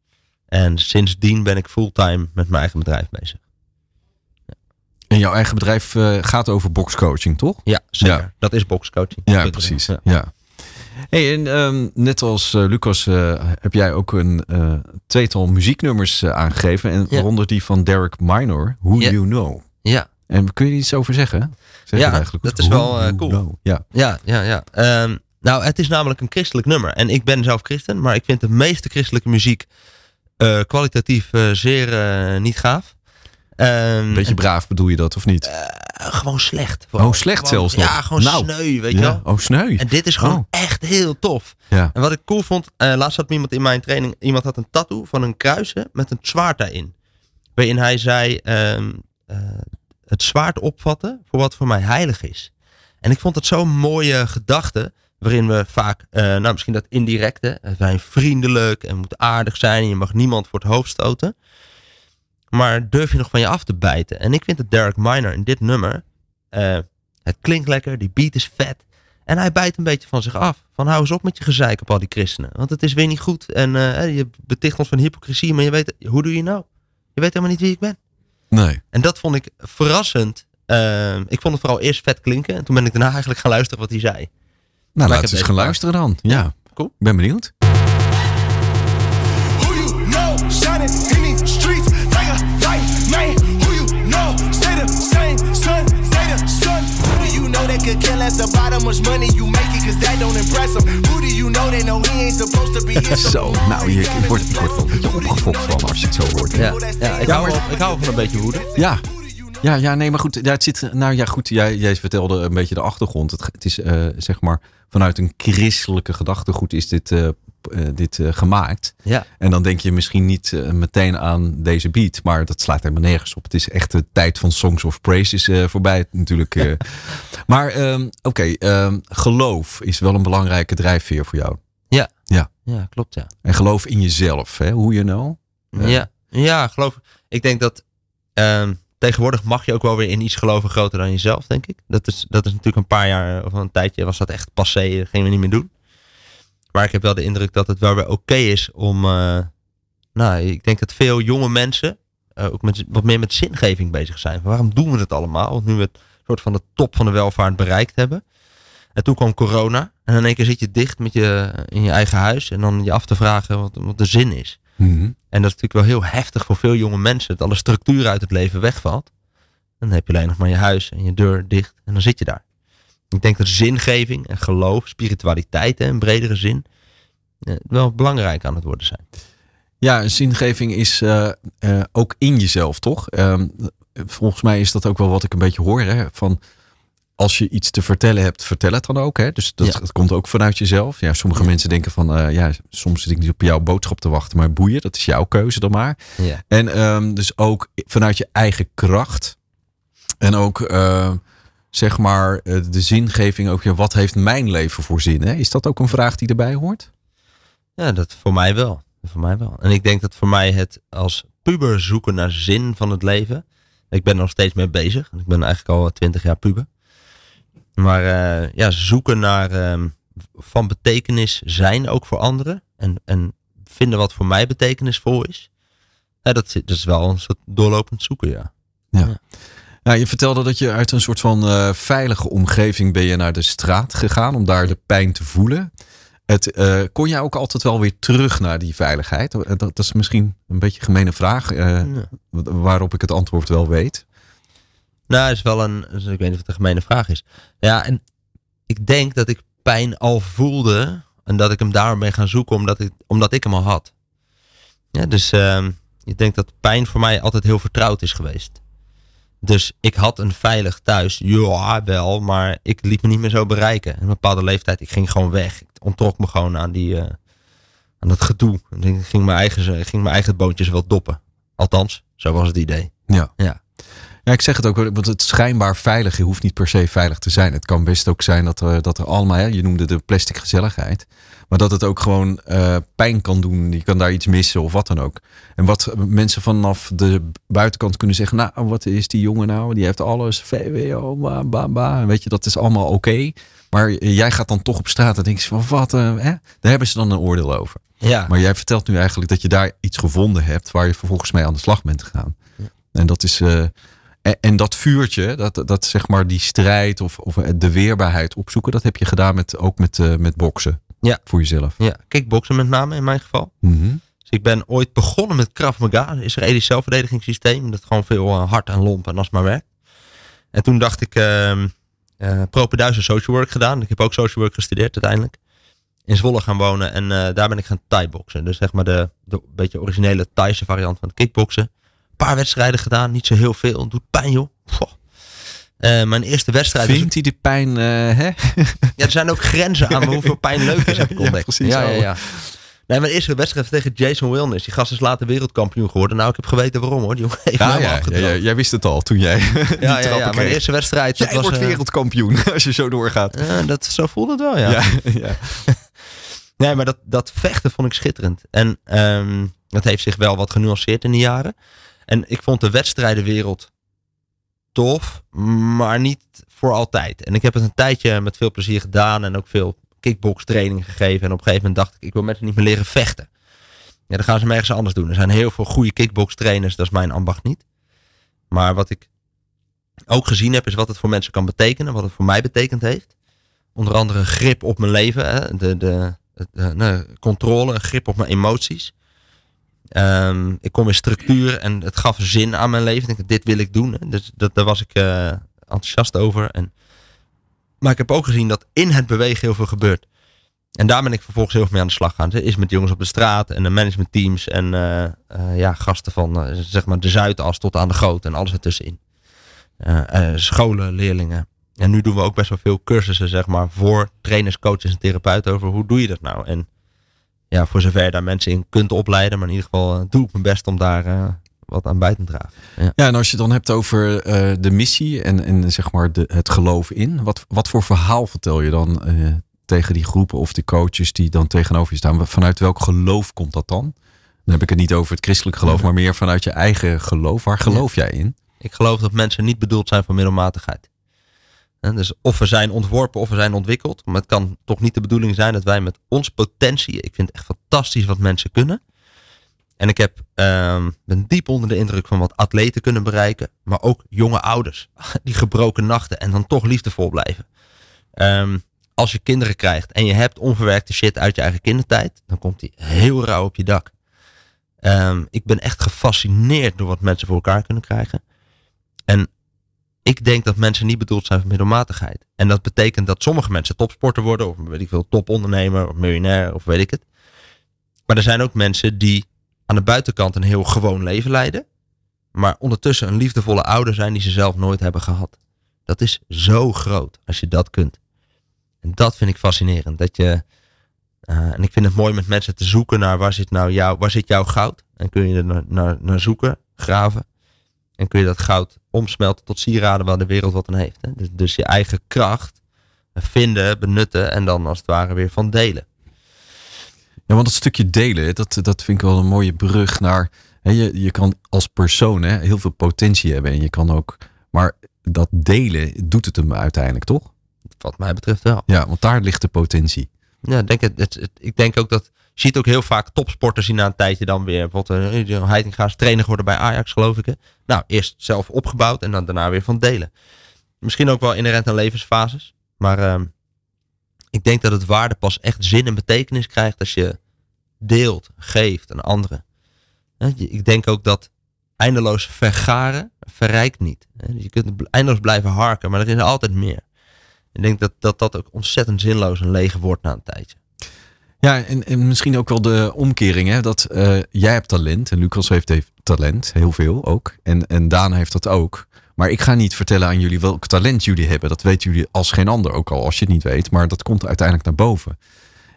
En sindsdien ben ik fulltime met mijn eigen bedrijf bezig. En jouw eigen bedrijf eh, gaat over boxcoaching, toch? Ja, zeker. Ja. Dat is boxcoaching. Ja, precies. ja. Ja. Hey, en ehm, net als Lucas heb jij ook een tweetal muzieknummers aangegeven. En waaronder die van Derek Minor, Who. You Know. Ja, En kun je er iets over zeggen? Zeg Ja, dat is wel, eh, cool. Know. Ja. ja, ja. ja. Ehm, nou, het is namelijk een christelijk nummer. En ik ben zelf christen, maar ik vind de meeste christelijke muziek eh, kwalitatief eh, zeer niet gaaf. Ehm, Beetje braaf bedoel je dat, of niet? eh, gewoon slecht. oh, slecht Gewoon- zelfs nog. Ja, gewoon Nou, sneu, weet je ja. wel. Oh, sneu. En dit is gewoon Oh. echt heel tof. Ja. En wat ik cool vond, laatst had iemand in mijn training, iemand had een tattoo van een kruisen met een zwaard daarin. Waarin hij zei, ehm, eh, het zwaard opvatten voor wat voor mij heilig is. En ik vond het zo'n mooie gedachte, waarin we vaak, eh, nou misschien dat indirecte, eh, zijn vriendelijk en moeten aardig zijn en je mag niemand voor het hoofd stoten. Maar durf je nog van je af te bijten? En ik vind dat Derek Minor in dit nummer, eh, het klinkt lekker, die beat is vet. En hij bijt een beetje van zich af. Van hou eens op met je gezeik op al die christenen. Want het is weer niet goed. En eh, je beticht ons van hypocrisie. Maar je weet, hoe doe je nou? Je weet helemaal niet wie ik ben. Nee. En dat vond ik verrassend. Eh, ik vond het vooral eerst vet klinken. En toen ben ik daarna eigenlijk gaan luisteren wat hij zei. Nou, Maar laten we eens gaan luisteren dan. Ja. Cool. Ik ben benieuwd. Who you know could care less about how much money you make it, cause that don't impress him? Who do you know they know he ain't supposed to be here? *laughs* Zo, nou, je, je wordt, je wordt wel een beetje opgefokt van als je het zo hoort. Ja, ja ik, hou wel, ik hou van een beetje woede. Ja. Ja, ja, nee, maar goed. Ja, het zit, nou ja, goed. Jij, jij vertelde een beetje de achtergrond. Het, het is eh, zeg maar vanuit een christelijke gedachtegoed is dit, eh, dit eh, gemaakt. Ja. En dan denk je misschien niet eh, meteen aan deze beat, maar dat slaat helemaal nergens op. Het is echt de tijd van Songs of Praise is eh, voorbij natuurlijk. eh. *laughs* maar ehm, oké, ehm, geloof is wel een belangrijke drijfveer voor jou. Ja. Ja. Ja, klopt ja. En geloof in jezelf, hè? hoe je nou. Ja, ja geloof Ik denk dat ehm, tegenwoordig mag je ook wel weer in iets geloven groter dan jezelf, denk ik. Dat is, dat is natuurlijk een paar jaar of een tijdje was dat echt passé. Dat gingen we niet meer doen. Maar ik heb wel de indruk dat het wel weer oké is om... eh, nou, ik denk dat veel jonge mensen eh, ook met, wat meer met zingeving bezig zijn. Waarom doen we het allemaal? Want nu we het soort van de top van de welvaart bereikt hebben. En toen kwam corona. En in één keer zit je dicht met je, in je eigen huis. En dan je af te vragen wat, wat de zin is. Mhm. En dat is natuurlijk wel heel heftig voor veel jonge mensen. Dat alle structuur uit het leven wegvalt. Dan heb je alleen nog maar je huis en je deur dicht. En dan zit je daar. Ik denk dat zingeving en geloof, spiritualiteit hè, in bredere zin. eh, wel belangrijk aan het worden zijn. Ja, zingeving is eh, eh, ook in jezelf, toch? Ehm, volgens mij is dat ook wel wat ik een beetje hoor. Hè? Van als je iets te vertellen hebt, vertel het dan ook. Hè? Dus dat, Ja. dat komt ook vanuit jezelf. Ja, sommige Ja. mensen denken van, ja, soms zit ik niet op jouw boodschap te wachten, maar boeien, dat is jouw keuze dan maar. Ja. En ehm, dus ook vanuit je eigen kracht. En ook, zeg maar, eh, de zingeving ook. Ja, wat heeft mijn leven voor zin? Hè? Is dat ook een vraag die erbij hoort? Ja, dat voor mij wel. Voor mij wel. En ik denk dat voor mij het als puber zoeken naar zin van het leven. Ik ben er nog steeds mee bezig. Ik ben eigenlijk al twintig jaar puber. Maar eh, ja, zoeken naar ehm, van betekenis zijn ook voor anderen. En, en vinden wat voor mij betekenisvol is. Ja, dat, dat is wel een soort doorlopend zoeken, ja. Ja, je vertelde dat je uit een soort van eh, veilige omgeving ben je naar de straat gegaan om daar de pijn te voelen. Het, eh, kon jij ook altijd wel weer terug naar die veiligheid? Dat, dat is misschien een beetje een gemene vraag, eh, Ja. waarop ik het antwoord wel weet. Nou, is wel een, ik weet niet of het een gemene vraag is. Ja, en ik denk dat ik pijn al voelde en dat ik hem daarom ben gaan zoeken omdat ik, omdat ik hem al had. Ja, dus ehm, ik denk dat pijn voor mij altijd heel vertrouwd is geweest. Dus ik had een veilig thuis, ja wel, maar ik liet me niet meer zo bereiken. Een bepaalde leeftijd, ik ging gewoon weg. Ik ontrok me gewoon aan, die, eh, aan dat gedoe. Ik ging mijn eigen, ging mijn eigen boontjes wel doppen. Althans, zo was het idee. Ja. Ja. Ja, ik zeg het ook, want het schijnbaar veilig, je hoeft niet per se veilig te zijn. Het kan best ook zijn dat er, dat er allemaal, hè, je noemde de plastic gezelligheid, maar dat het ook gewoon eh, pijn kan doen. Je kan daar iets missen of wat dan ook. En wat mensen vanaf de buitenkant kunnen zeggen, nou, wat is die jongen nou? Die heeft alles, VWO, ba, ba, ba. Weet je, dat is allemaal oké. Maar jij gaat dan toch op straat en denk je van, wat, eh, hè? Daar hebben ze dan een oordeel over. Ja. Maar jij vertelt nu eigenlijk dat je daar iets gevonden hebt waar je vervolgens mee aan de slag bent gegaan. En dat is. eh, en, en dat vuurtje, dat, dat zeg maar die strijd of, of de weerbaarheid opzoeken, dat heb je gedaan met, ook met, eh, met boksen. Ja. Voor jezelf. Ja, kickboksen met name in mijn geval. Mhm. Dus ik ben ooit begonnen met Krav Maga, een Israëlisch zelfverdedigingssysteem. Dat gewoon veel eh, hard en lomp en als maar werkt. En toen dacht ik, eh propenduizen social work gedaan. Ik heb ook social work gestudeerd uiteindelijk. In Zwolle gaan wonen en daar ben ik gaan thai-boksen. Dus zeg maar de, de beetje originele Thaise variant van het kickboksen. Paar wedstrijden gedaan, niet zo heel veel. Doet pijn, joh. Eh, mijn eerste wedstrijd. Vindt hij de pijn, eh, hè? *laughs* ja, er zijn ook grenzen aan hoeveel pijn leuk is, heb ik *laughs* Ja, ontdekt. Ja, ja, ja. Nee, mijn eerste wedstrijd tegen Jason Wilnis. Die gast is later wereldkampioen geworden. Nou, ik heb geweten waarom hoor. Die jongen heeft Ja, ja, jij wist het al toen jij *laughs* Ja, ja, mijn eerste wedstrijd. Jij was, wordt eh, wereldkampioen als je zo doorgaat. dat, zo voelde het wel, ja. Ja, ja. Nee, maar dat, dat vechten vond ik schitterend. En ehm, dat heeft zich wel wat genuanceerd in de jaren. En ik vond de wedstrijdenwereld tof, maar niet voor altijd. En ik heb het een tijdje met veel plezier gedaan en ook veel kickbox training gegeven. En op een gegeven moment dacht ik, ik wil mensen niet meer leren vechten. Ja, dan gaan ze me ergens anders doen. Er zijn heel veel goede kickbox trainers, dat is mijn ambacht niet. Maar wat ik ook gezien heb, is wat het voor mensen kan betekenen, wat het voor mij betekend heeft. Onder andere grip op mijn leven, hè? De, de, het, eh, nou, controle, grip op mijn emoties. Ehm, ik kom in structuur en het gaf zin aan mijn leven. Ik dit wil ik doen. Dus dat, daar was ik eh, enthousiast over. En, maar ik heb ook gezien dat in het bewegen heel veel gebeurt. En daar ben ik vervolgens heel veel mee aan de slag gaan. Is met jongens op de straat en de managementteams en eh, eh, ja, gasten van zeg maar de Zuidas tot aan de Groot en alles ertussenin. Scholen, leerlingen. En nu doen we ook best wel veel cursussen zeg maar voor trainers, coaches en therapeuten over hoe doe je dat nou. En ja, voor zover je daar mensen in kunt opleiden, maar in ieder geval eh, doe ik mijn best om daar eh, wat aan bij te dragen. Ja. Ja, en als je het dan hebt over eh, de missie en, en zeg maar de, het geloof in. Wat, wat voor verhaal vertel je dan tegen die groepen of de coaches die dan tegenover je staan? Vanuit welk geloof komt dat dan? Dan heb ik het niet over het christelijk geloof, maar meer vanuit je eigen geloof. Waar geloof jij in? Ik geloof dat mensen niet bedoeld zijn voor middelmatigheid. Dus of we zijn ontworpen of we zijn ontwikkeld. Maar het kan toch niet de bedoeling zijn dat wij met ons potentie. Ik vind het echt fantastisch wat mensen kunnen. En ik heb, ehm, ben diep onder de indruk van wat atleten kunnen bereiken. Maar ook jonge ouders. *laughs* Die gebroken nachten en dan toch liefdevol blijven. Ehm, als je kinderen krijgt en je hebt onverwerkte shit uit je eigen kindertijd. Dan komt die heel rauw op je dak. Ehm, ik ben echt gefascineerd door wat mensen voor elkaar kunnen krijgen. En ik denk dat mensen niet bedoeld zijn voor middelmatigheid. En dat betekent dat sommige mensen topsporter worden, of weet ik veel, topondernemer, of miljonair, of weet ik het. Maar er zijn ook mensen die aan de buitenkant een heel gewoon leven leiden, maar ondertussen een liefdevolle ouder zijn die ze zelf nooit hebben gehad. Dat is zo groot als je dat kunt. En dat vind ik fascinerend. Dat je, eh, en ik vind het mooi met mensen te zoeken naar waar zit nou jouw, waar zit jouw goud? En kun je er naar, naar, naar zoeken, graven. En kun je dat goud omsmelten tot sieraden waar de wereld wat aan heeft. Hè? Dus, dus je eigen kracht vinden, benutten en dan als het ware weer van delen. Ja, want dat stukje delen, dat, dat vind ik wel een mooie brug naar. Hè, je, je kan als persoon hè, heel veel potentie hebben en je kan ook. Maar dat delen doet het hem uiteindelijk toch? Wat mij betreft wel. Ja, want daar ligt de potentie. Ja, denk, het, het, ik denk ook dat. Je ziet ook heel vaak topsporters die na een tijdje dan weer. Bijvoorbeeld uh, Heitinga is trainer geworden bij Ajax, geloof ik. Hè? Nou, eerst zelf opgebouwd en dan daarna weer van delen. Misschien ook wel inherent aan levensfases. Maar ehm, ik denk dat het waarde pas echt zin en betekenis krijgt als je deelt, geeft aan anderen. Ik denk ook dat eindeloos vergaren verrijkt niet. Hè. Je kunt eindeloos blijven harken, maar er is altijd meer. Ik denk dat dat, dat ook ontzettend zinloos en leeg wordt na een tijdje. Ja, en, en misschien ook wel de omkering. Hè? Dat eh, jij hebt talent en Lucas heeft, heeft talent, heel veel ook. En, en Daan heeft dat ook. Maar ik ga niet vertellen aan jullie welk talent jullie hebben. Dat weten jullie als geen ander, ook al als je het niet weet. Maar dat komt uiteindelijk naar boven.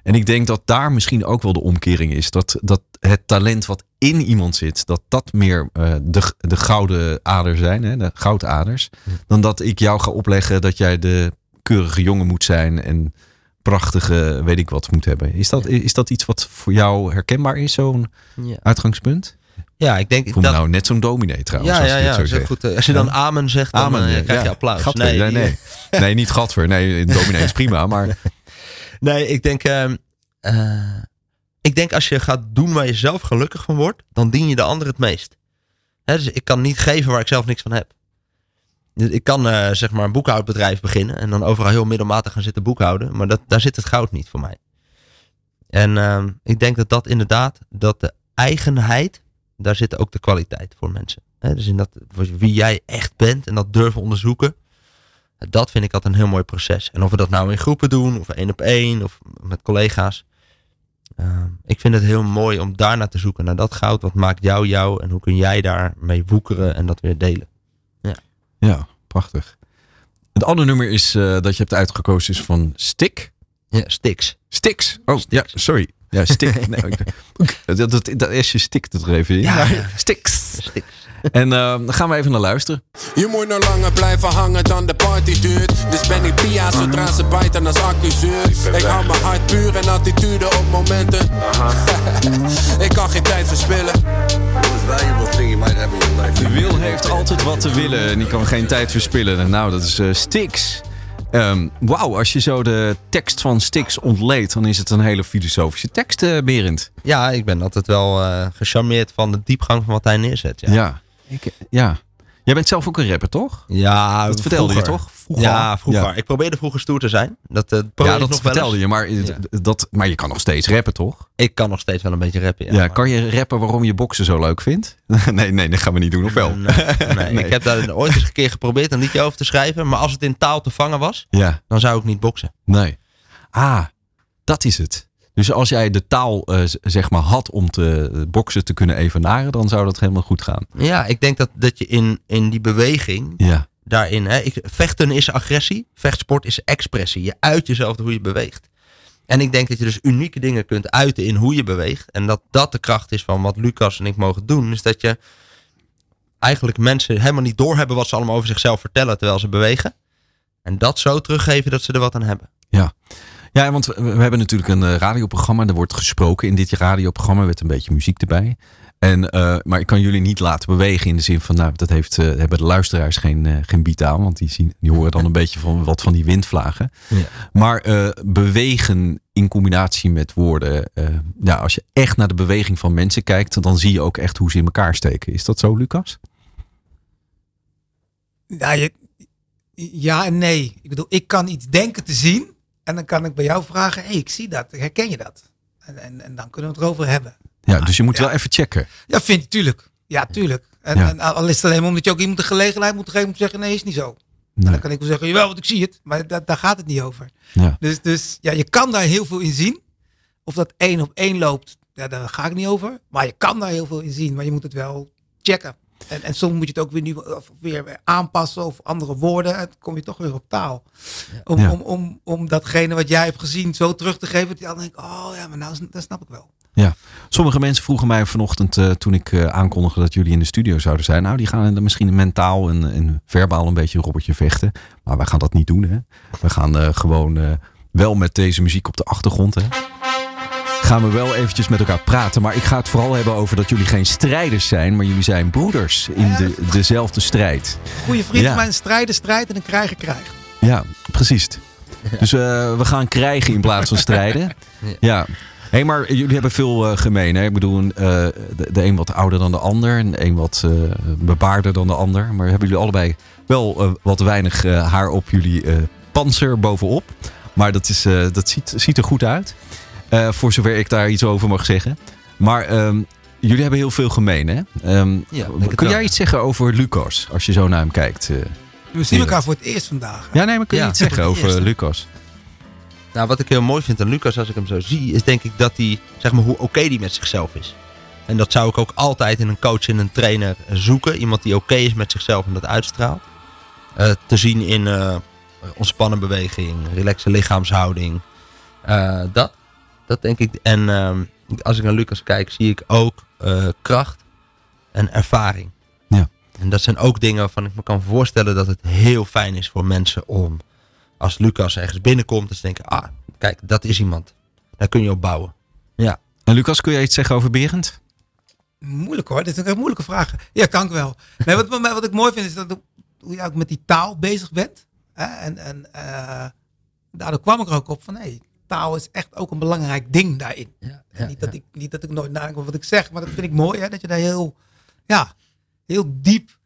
En ik denk dat daar misschien ook wel de omkering is. Dat, dat het talent wat in iemand zit, dat dat meer eh, de, de gouden ader zijn, hè? de goudaders. Dan dat ik jou ga opleggen dat jij de keurige jongen moet zijn en prachtige weet ik wat moet hebben. Is dat, is dat iets wat voor jou herkenbaar is, zo'n Ja, uitgangspunt? ja ik denk Ik voel me dat. nou net zo'n dominee trouwens. ja, als ja, je ja. zo dat is zegt. goed. Eh, Als je dan amen zegt, dan Amen, eh, krijg je Ja. applaus. Gadver, nee, nee. nee, *laughs* niet gadver. Nee, dominee is prima. Maar *laughs* Nee, ik denk, ehm, eh, ik denk als je gaat doen waar je zelf gelukkig van wordt, dan dien je de ander het meest. Hè, dus ik kan niet geven waar ik zelf niks van heb. Dus Ik kan eh, zeg maar een boekhoudbedrijf beginnen en dan overal heel middelmatig gaan zitten boekhouden, maar dat, daar zit het goud niet voor mij. En ehm, ik denk dat dat inderdaad, dat de eigenheid, daar zit ook de kwaliteit voor mensen. Dus in dat, wie jij echt bent en dat durven onderzoeken, dat vind ik altijd een heel mooi proces. En of we dat nou in groepen doen, of één op één, of met collega's. Ehm, ik vind het heel mooi om daar naar te zoeken, naar dat goud. Wat maakt jou jou en hoe kun jij daarmee woekeren en dat weer delen? Ja, prachtig. Het andere nummer is, eh, dat je hebt uitgekozen is van Stick. Ja, Stix. Stix. Oh, ja, sorry. Ja, Stick. *laughs* Nee, ik- dat, dat, dat S'je stikt het er even in. Ja, ja. *laughs* Stix. Stix. En eh, dan gaan we even naar luisteren. Je moet nog langer blijven hangen dan de party duurt. Dus ben ik Pia zodra ze bijten als accuzuur. Ik hou mijn hart puur en attitude op momenten. *laughs* ik kan geen tijd verspillen. life. Wil heeft altijd wat te willen en die kan geen tijd verspillen. Nou, dat is eh Stix. Ehm, Wauw, als je zo de tekst van Stix ontleedt, dan is het een hele filosofische tekst, eh Berend. Ja, ik ben altijd wel eh, gecharmeerd van de diepgang van wat hij neerzet. Ja, Ja. Ik, ja. Jij bent zelf ook een rapper, toch? ja Dat vertelde je toch? Vroeger. Ja, vroeger. Ja. Ik probeerde vroeger stoer te zijn. Dat, eh, Ja, dat nog vertelde je, maar, Ja. dat, maar je kan nog steeds rappen, toch? Ik kan nog steeds wel een beetje rappen. Ja, Ja, kan je rappen waarom je boksen zo leuk vindt? *laughs* nee, nee, dat gaan we niet doen, of wel? Nee, nee. *laughs* Nee. Ik heb daar ooit eens een keer geprobeerd een liedje over te schrijven. Maar als het in taal te vangen was, Ja, dan zou ik niet boksen. nee. Ah, dat is het. Dus als jij de taal eh, zeg maar had om te eh, boksen te kunnen evenaren, dan zou dat helemaal goed gaan. Ja, ik denk dat, dat je in, in die beweging Ja, daarin. Hè, ik, vechten is agressie, vechtsport is expressie. Je uit jezelf hoe je beweegt. En ik denk dat je dus unieke dingen kunt uiten in hoe je beweegt. En dat dat de kracht is van wat Lucas en ik mogen doen. Is dat je eigenlijk mensen helemaal niet doorhebben wat ze allemaal over zichzelf vertellen terwijl ze bewegen. En dat zo teruggeven dat ze er wat aan hebben. ja. Ja, want we, we hebben natuurlijk een eh, radioprogramma. Er wordt gesproken in dit radioprogramma met een beetje muziek erbij. En, eh, maar ik kan jullie niet laten bewegen in de zin van, nou, dat heeft, eh, hebben de luisteraars geen, eh, geen aan. Want die, zien, die horen dan een *laughs* beetje van wat van die windvlagen. Ja. Maar bewegen in combinatie met woorden. ja, als je echt naar de beweging van mensen kijkt, dan zie je ook echt hoe ze in elkaar steken. Is dat zo, Lucas? Je, ja en nee. Ik bedoel, ik kan iets denken te zien. En dan kan ik bij jou vragen, hé, hey, ik zie dat. Herken je dat? En, en, en dan kunnen we het erover hebben. Ja, dus je moet ja. wel even checken. Ja, vind je, tuurlijk. Ja, tuurlijk. En, Ja. en al is het alleen maar omdat je ook iemand de gelegenheid moet geven om te zeggen, nee, is niet zo. Nee. Dan kan ik wel zeggen, jawel, want ik zie het. Maar da- daar gaat het niet over. Ja. Dus, dus ja, je kan daar heel veel in zien. Of dat één op één loopt, ja, daar ga ik niet over. Maar je kan daar heel veel in zien. Maar je moet het wel checken. En, en soms moet je het ook weer, nu, of weer aanpassen of andere woorden. En dan kom je toch weer op taal. Om, Ja. om, om, om datgene wat jij hebt gezien zo terug te geven. Dat je dan denkt, oh ja, maar nou, dat snap ik wel. Ja, sommige mensen vroegen mij vanochtend eh, toen ik eh, aankondigde dat jullie in de studio zouden zijn. Nou, die gaan misschien mentaal en, en verbaal een beetje een robbertje vechten. Maar wij gaan dat niet doen. Hè. We gaan eh, gewoon eh, wel met deze muziek op de achtergrond. Hè. Gaan we wel eventjes met elkaar praten. Maar ik ga het vooral hebben over dat jullie geen strijders zijn. Maar jullie zijn broeders in de, dezelfde strijd. Goede vriend Ja. van mij, een strijder strijdt en een krijger krijgt. Ja, precies. Dus eh, we gaan krijgen in plaats van strijden. *laughs* Ja. Hé, maar jullie hebben veel eh, gemeen. Hè? Ik bedoel, eh, de, de een wat ouder dan de ander. En de een wat eh, bebaarder dan de ander. Maar hebben jullie allebei wel wat weinig haar op jullie panzer bovenop. Maar dat, is, dat ziet, ziet er goed uit. Eh, voor zover ik daar iets over mag zeggen. Maar ehm, jullie hebben heel veel gemeen, hè? Ehm, Ja, kun wel. jij iets zeggen over Lucas? Als je zo naar hem kijkt. eh? We zien elkaar voor het eerst vandaag. Ja, nee, maar kun je Ja, iets zeggen over eerst. Lucas? Nou, wat ik heel mooi vind aan Lucas als ik hem zo zie, is denk ik dat hij, zeg maar, hoe oké die met zichzelf is. En dat zou ik ook altijd in een coach en een trainer zoeken. Iemand die oké is met zichzelf en dat uitstraalt. Eh, te zien in eh ontspannen beweging, relaxe lichaamshouding. Eh, dat. Dat denk ik. En ehm, als ik naar Lucas kijk, zie ik ook eh, kracht en ervaring. Ja. En dat zijn ook dingen waarvan ik me kan voorstellen dat het heel fijn is voor mensen om als Lucas ergens binnenkomt, dat ze denken, ah, kijk, dat is iemand. Daar kun je op bouwen. Ja. En Lucas, kun jij iets zeggen over Berend? Moeilijk hoor, dit zijn echt moeilijke vragen. Ja, kan ik wel. Nee, wat, wat, wat ik mooi vind is dat hoe je ook met die taal bezig bent. Hè? En, en eh, daardoor kwam ik er ook op van, hé, taal is echt ook een belangrijk ding daarin. Ja, niet, dat ik, niet dat ik nooit nadenk over wat ik zeg, maar dat vind ik mooi, hè? dat je daar heel, ja, heel diep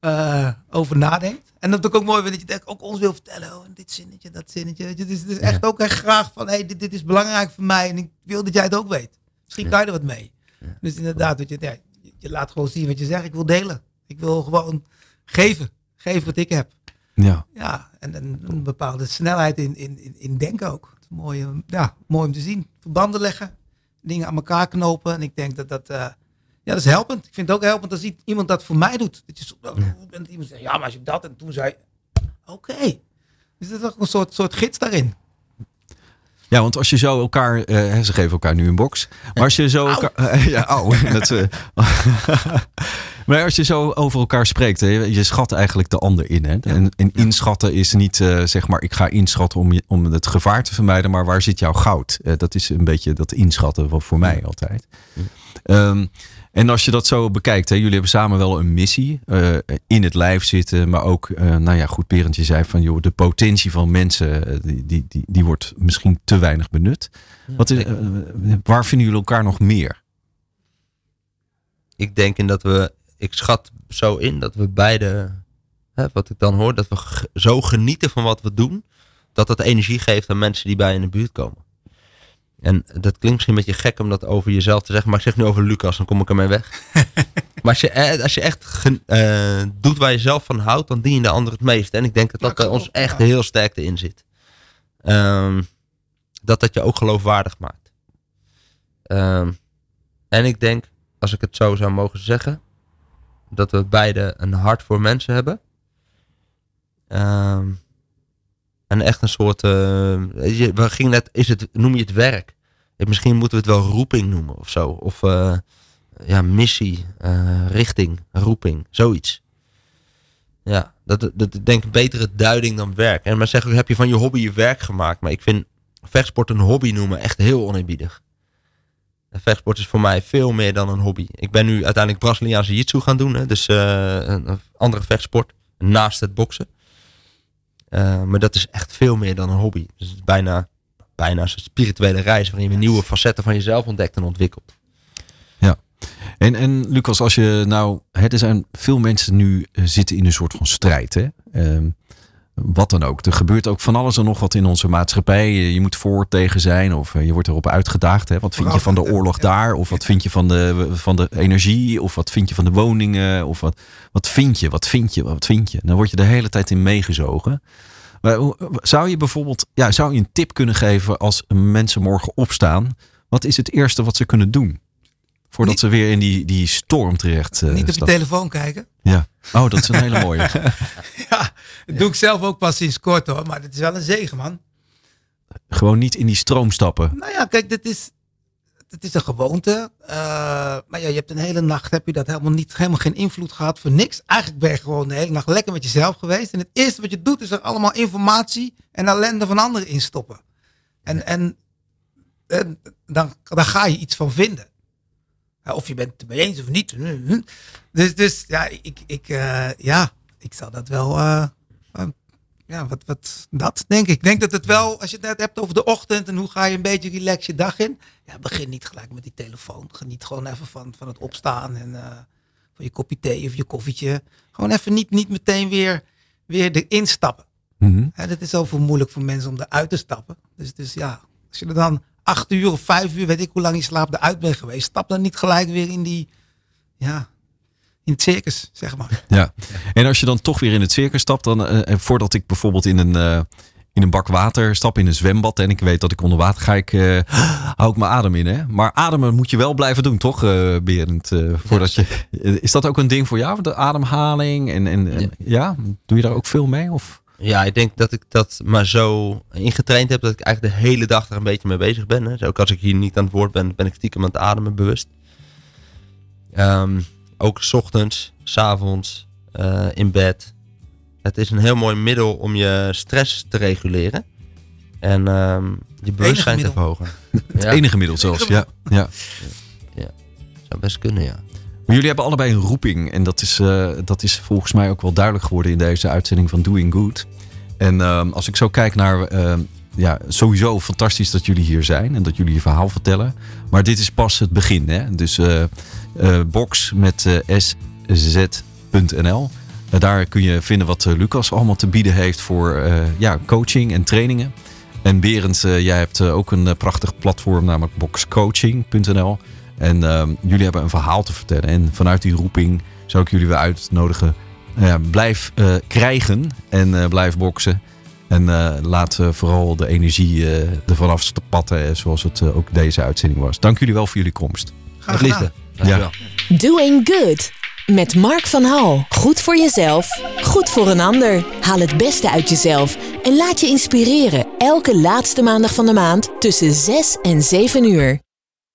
eh, over nadenkt. En dat ik ook mooi vind dat je het ook ons wil vertellen. Oh, dit zinnetje, dat zinnetje. Je, Het is, het is echt ook echt graag van, hey, dit, dit is belangrijk voor mij en ik wil dat jij het ook weet. Misschien kan je er wat mee. Dus inderdaad, dat je, ja, je- laat gewoon zien wat je zegt. Ik wil delen. Ik wil gewoon geven. Geven wat ik heb. Ja. Ja, en, en een bepaalde snelheid in, in, in, in denken ook. Mooi, ja, mooi om te zien. Verbanden leggen. dingen aan elkaar knopen. En ik denk dat dat, eh, ja, dat is helpend. Ik vind het ook helpend als iemand dat voor mij doet. Dat je zo, oh, en iemand zegt, ja, maar als je dat en toen zei, oké. Dus dat is ook een soort, soort gids daarin. Ja, want als je zo elkaar, eh, ze geven elkaar nu een box. Maar als je zo elkaar, *laughs* ja, au, *laughs* dat, eh, *laughs* maar als je zo over elkaar spreekt, hè, je schat eigenlijk de ander in. Hè? En, en inschatten is niet, eh, zeg maar, ik ga inschatten om, je, om het gevaar te vermijden, maar waar zit jouw goud? Dat is een beetje dat inschatten wat voor mij altijd. Ehm, en als je dat zo bekijkt, hè, jullie hebben samen wel een missie eh, in het lijf zitten, maar ook, eh, nou ja, goed, Berend, je zei van, joh, de potentie van mensen, eh, die, die, die, die wordt misschien te weinig benut. Wat is, waar vinden jullie elkaar nog meer? ik denk in dat we, ik schat zo in dat we beide, hè, wat ik dan hoor, dat we zo genieten van wat we doen, dat dat energie geeft aan mensen die bij in de buurt komen. En dat klinkt misschien een beetje gek om dat over jezelf te zeggen, maar ik zeg nu over Lucas, dan kom ik ermee weg. *laughs* maar als je, eh, als je echt eh, doet waar je zelf van houdt, dan dien je de ander het meest. En ik denk dat dat bij ons echt heel sterk erin zit. Ehm, dat dat je ook geloofwaardig maakt. Ehm, en ik denk, als ik het zo zou mogen zeggen, dat we beide een hart voor mensen hebben. Ehm, en echt een soort, eh, we gingen net, is het, noem je het werk? Misschien moeten we het wel roeping noemen of zo. Of eh, ja, missie, eh, richting, roeping, zoiets. Ja, dat, dat dat- ik denk een betere duiding dan werk. En maar zeggen, heb je van je hobby je werk gemaakt? Maar ik vind vechtsport een hobby noemen echt heel oneerbiedig. En vechtsport is voor mij veel meer dan een hobby. Ik ben nu uiteindelijk Braziliaanse jiu-jitsu gaan doen. Hè, dus een andere vechtsport naast het boksen. Eh, maar dat is echt veel meer dan een hobby. Dus het is bijna, bijna een spirituele reis waarin je nieuwe facetten van jezelf ontdekt en ontwikkelt. En, en Lucas, als je nou, hè, er zijn veel mensen nu eh, zitten in een soort van strijd. Hè? Ehm, wat dan ook. Er gebeurt ook van alles en nog wat in onze maatschappij. Je, moet voor tegen zijn of eh, je wordt erop uitgedaagd. Hè? Wat vind je van de oorlog daar? Of wat vind je van de, van de energie? Of wat vind je van de woningen? Of wat, wat vind je? Wat vind je? Wat vind je? Dan word je de hele tijd in meegezogen. Maar zou je bijvoorbeeld ja, zou je een tip kunnen geven als mensen morgen opstaan? Wat is het eerste wat ze kunnen doen? Voordat Niet- ze weer in die, die storm terecht eh, Niet op je stappen. telefoon kijken. Ja. Oh, dat is een hele mooie. *laughs* Ja, dat doe ik zelf ook pas sinds kort hoor. Maar het is wel een zegen, man. Gewoon niet in die stroom stappen. Nou ja, kijk, dit is, dit is een gewoonte. Eh, maar ja, je hebt een hele nacht heb je dat helemaal niet, helemaal geen invloed gehad voor niks. Eigenlijk ben je gewoon de hele nacht lekker met jezelf geweest. En het eerste wat je doet is er allemaal informatie en ellende van anderen instoppen. En, en, en dan, dan ga je iets van vinden. Of je bent het ermee eens of niet. Dus, dus ja, ik, ik, eh, ja, ik zal dat wel. eh, eh, ja, wat, wat, dat denk ik. Ik denk dat het wel, als je het net hebt over de ochtend en hoe ga je een beetje relax je dag in. Ja, begin niet gelijk met die telefoon. Geniet gewoon even van, van het opstaan en van je kopje thee of je koffietje. Gewoon even niet, niet meteen weer, weer erin stappen. Mhm. Hè, dat is zoveel moeilijk voor mensen om eruit te stappen. Dus, dus ja, als je er dan acht uur of vijf uur, weet ik hoe lang je slaap eruit bent geweest, stap dan niet gelijk weer in die, ja, in het circus, zeg maar. Ja. En als je dan toch weer in het circus stapt, dan eh, eh, voordat ik bijvoorbeeld in een, eh, in een bak water stap in een zwembad en ik weet dat ik onder water ga, ik, eh, *gasps* hou ik mijn adem in. Hè? Maar ademen moet je wel blijven doen, toch, eh Berend? Eh, voordat je, is dat ook een ding voor jou, de ademhaling? En, en, en- ja. doe je daar ook veel mee? Of? Ja, ik denk dat ik dat maar zo ingetraind heb dat ik eigenlijk de hele dag er een beetje mee bezig ben. Hè. Dus ook als ik hier niet aan het woord ben, ben ik stiekem aan het ademen bewust. Ehm, ook 's ochtends, 's avonds, eh, in bed. Het is een heel mooi middel om je stress te reguleren. En ehm, je bewustzijn te verhogen. *laughs* Het Ja, enige middel zelfs, ja. ja. zou best kunnen, ja. Maar jullie hebben allebei een roeping. En dat is, eh, dat is volgens mij ook wel duidelijk geworden in deze uitzending van Doing Good. En ehm, als ik zo kijk naar. ehm, ja, sowieso fantastisch dat jullie hier zijn en dat jullie je verhaal vertellen. Maar dit is pas het begin. Hè? Dus eh, box met eh, sz.nl. Daar kun je vinden wat Lucas allemaal te bieden heeft voor ja, coaching en trainingen. En Berend, jij hebt ook een prachtig platform, namelijk boxcoaching.nl. En ehm, jullie hebben een verhaal te vertellen. En vanuit die roeping zou ik jullie weer uitnodigen. Eh, blijf eh, krijgen en eh, blijf boksen. En eh, laat vooral de energie eh, ervan afspatten, eh, zoals het ook deze uitzending was. Dank jullie wel voor jullie komst. Graag gedaan. Ja. Doing Good. Met Mark van Hal. Goed voor jezelf, goed voor een ander. Haal het beste uit jezelf en laat je inspireren. Elke laatste maandag van de maand tussen 6 en 7 uur.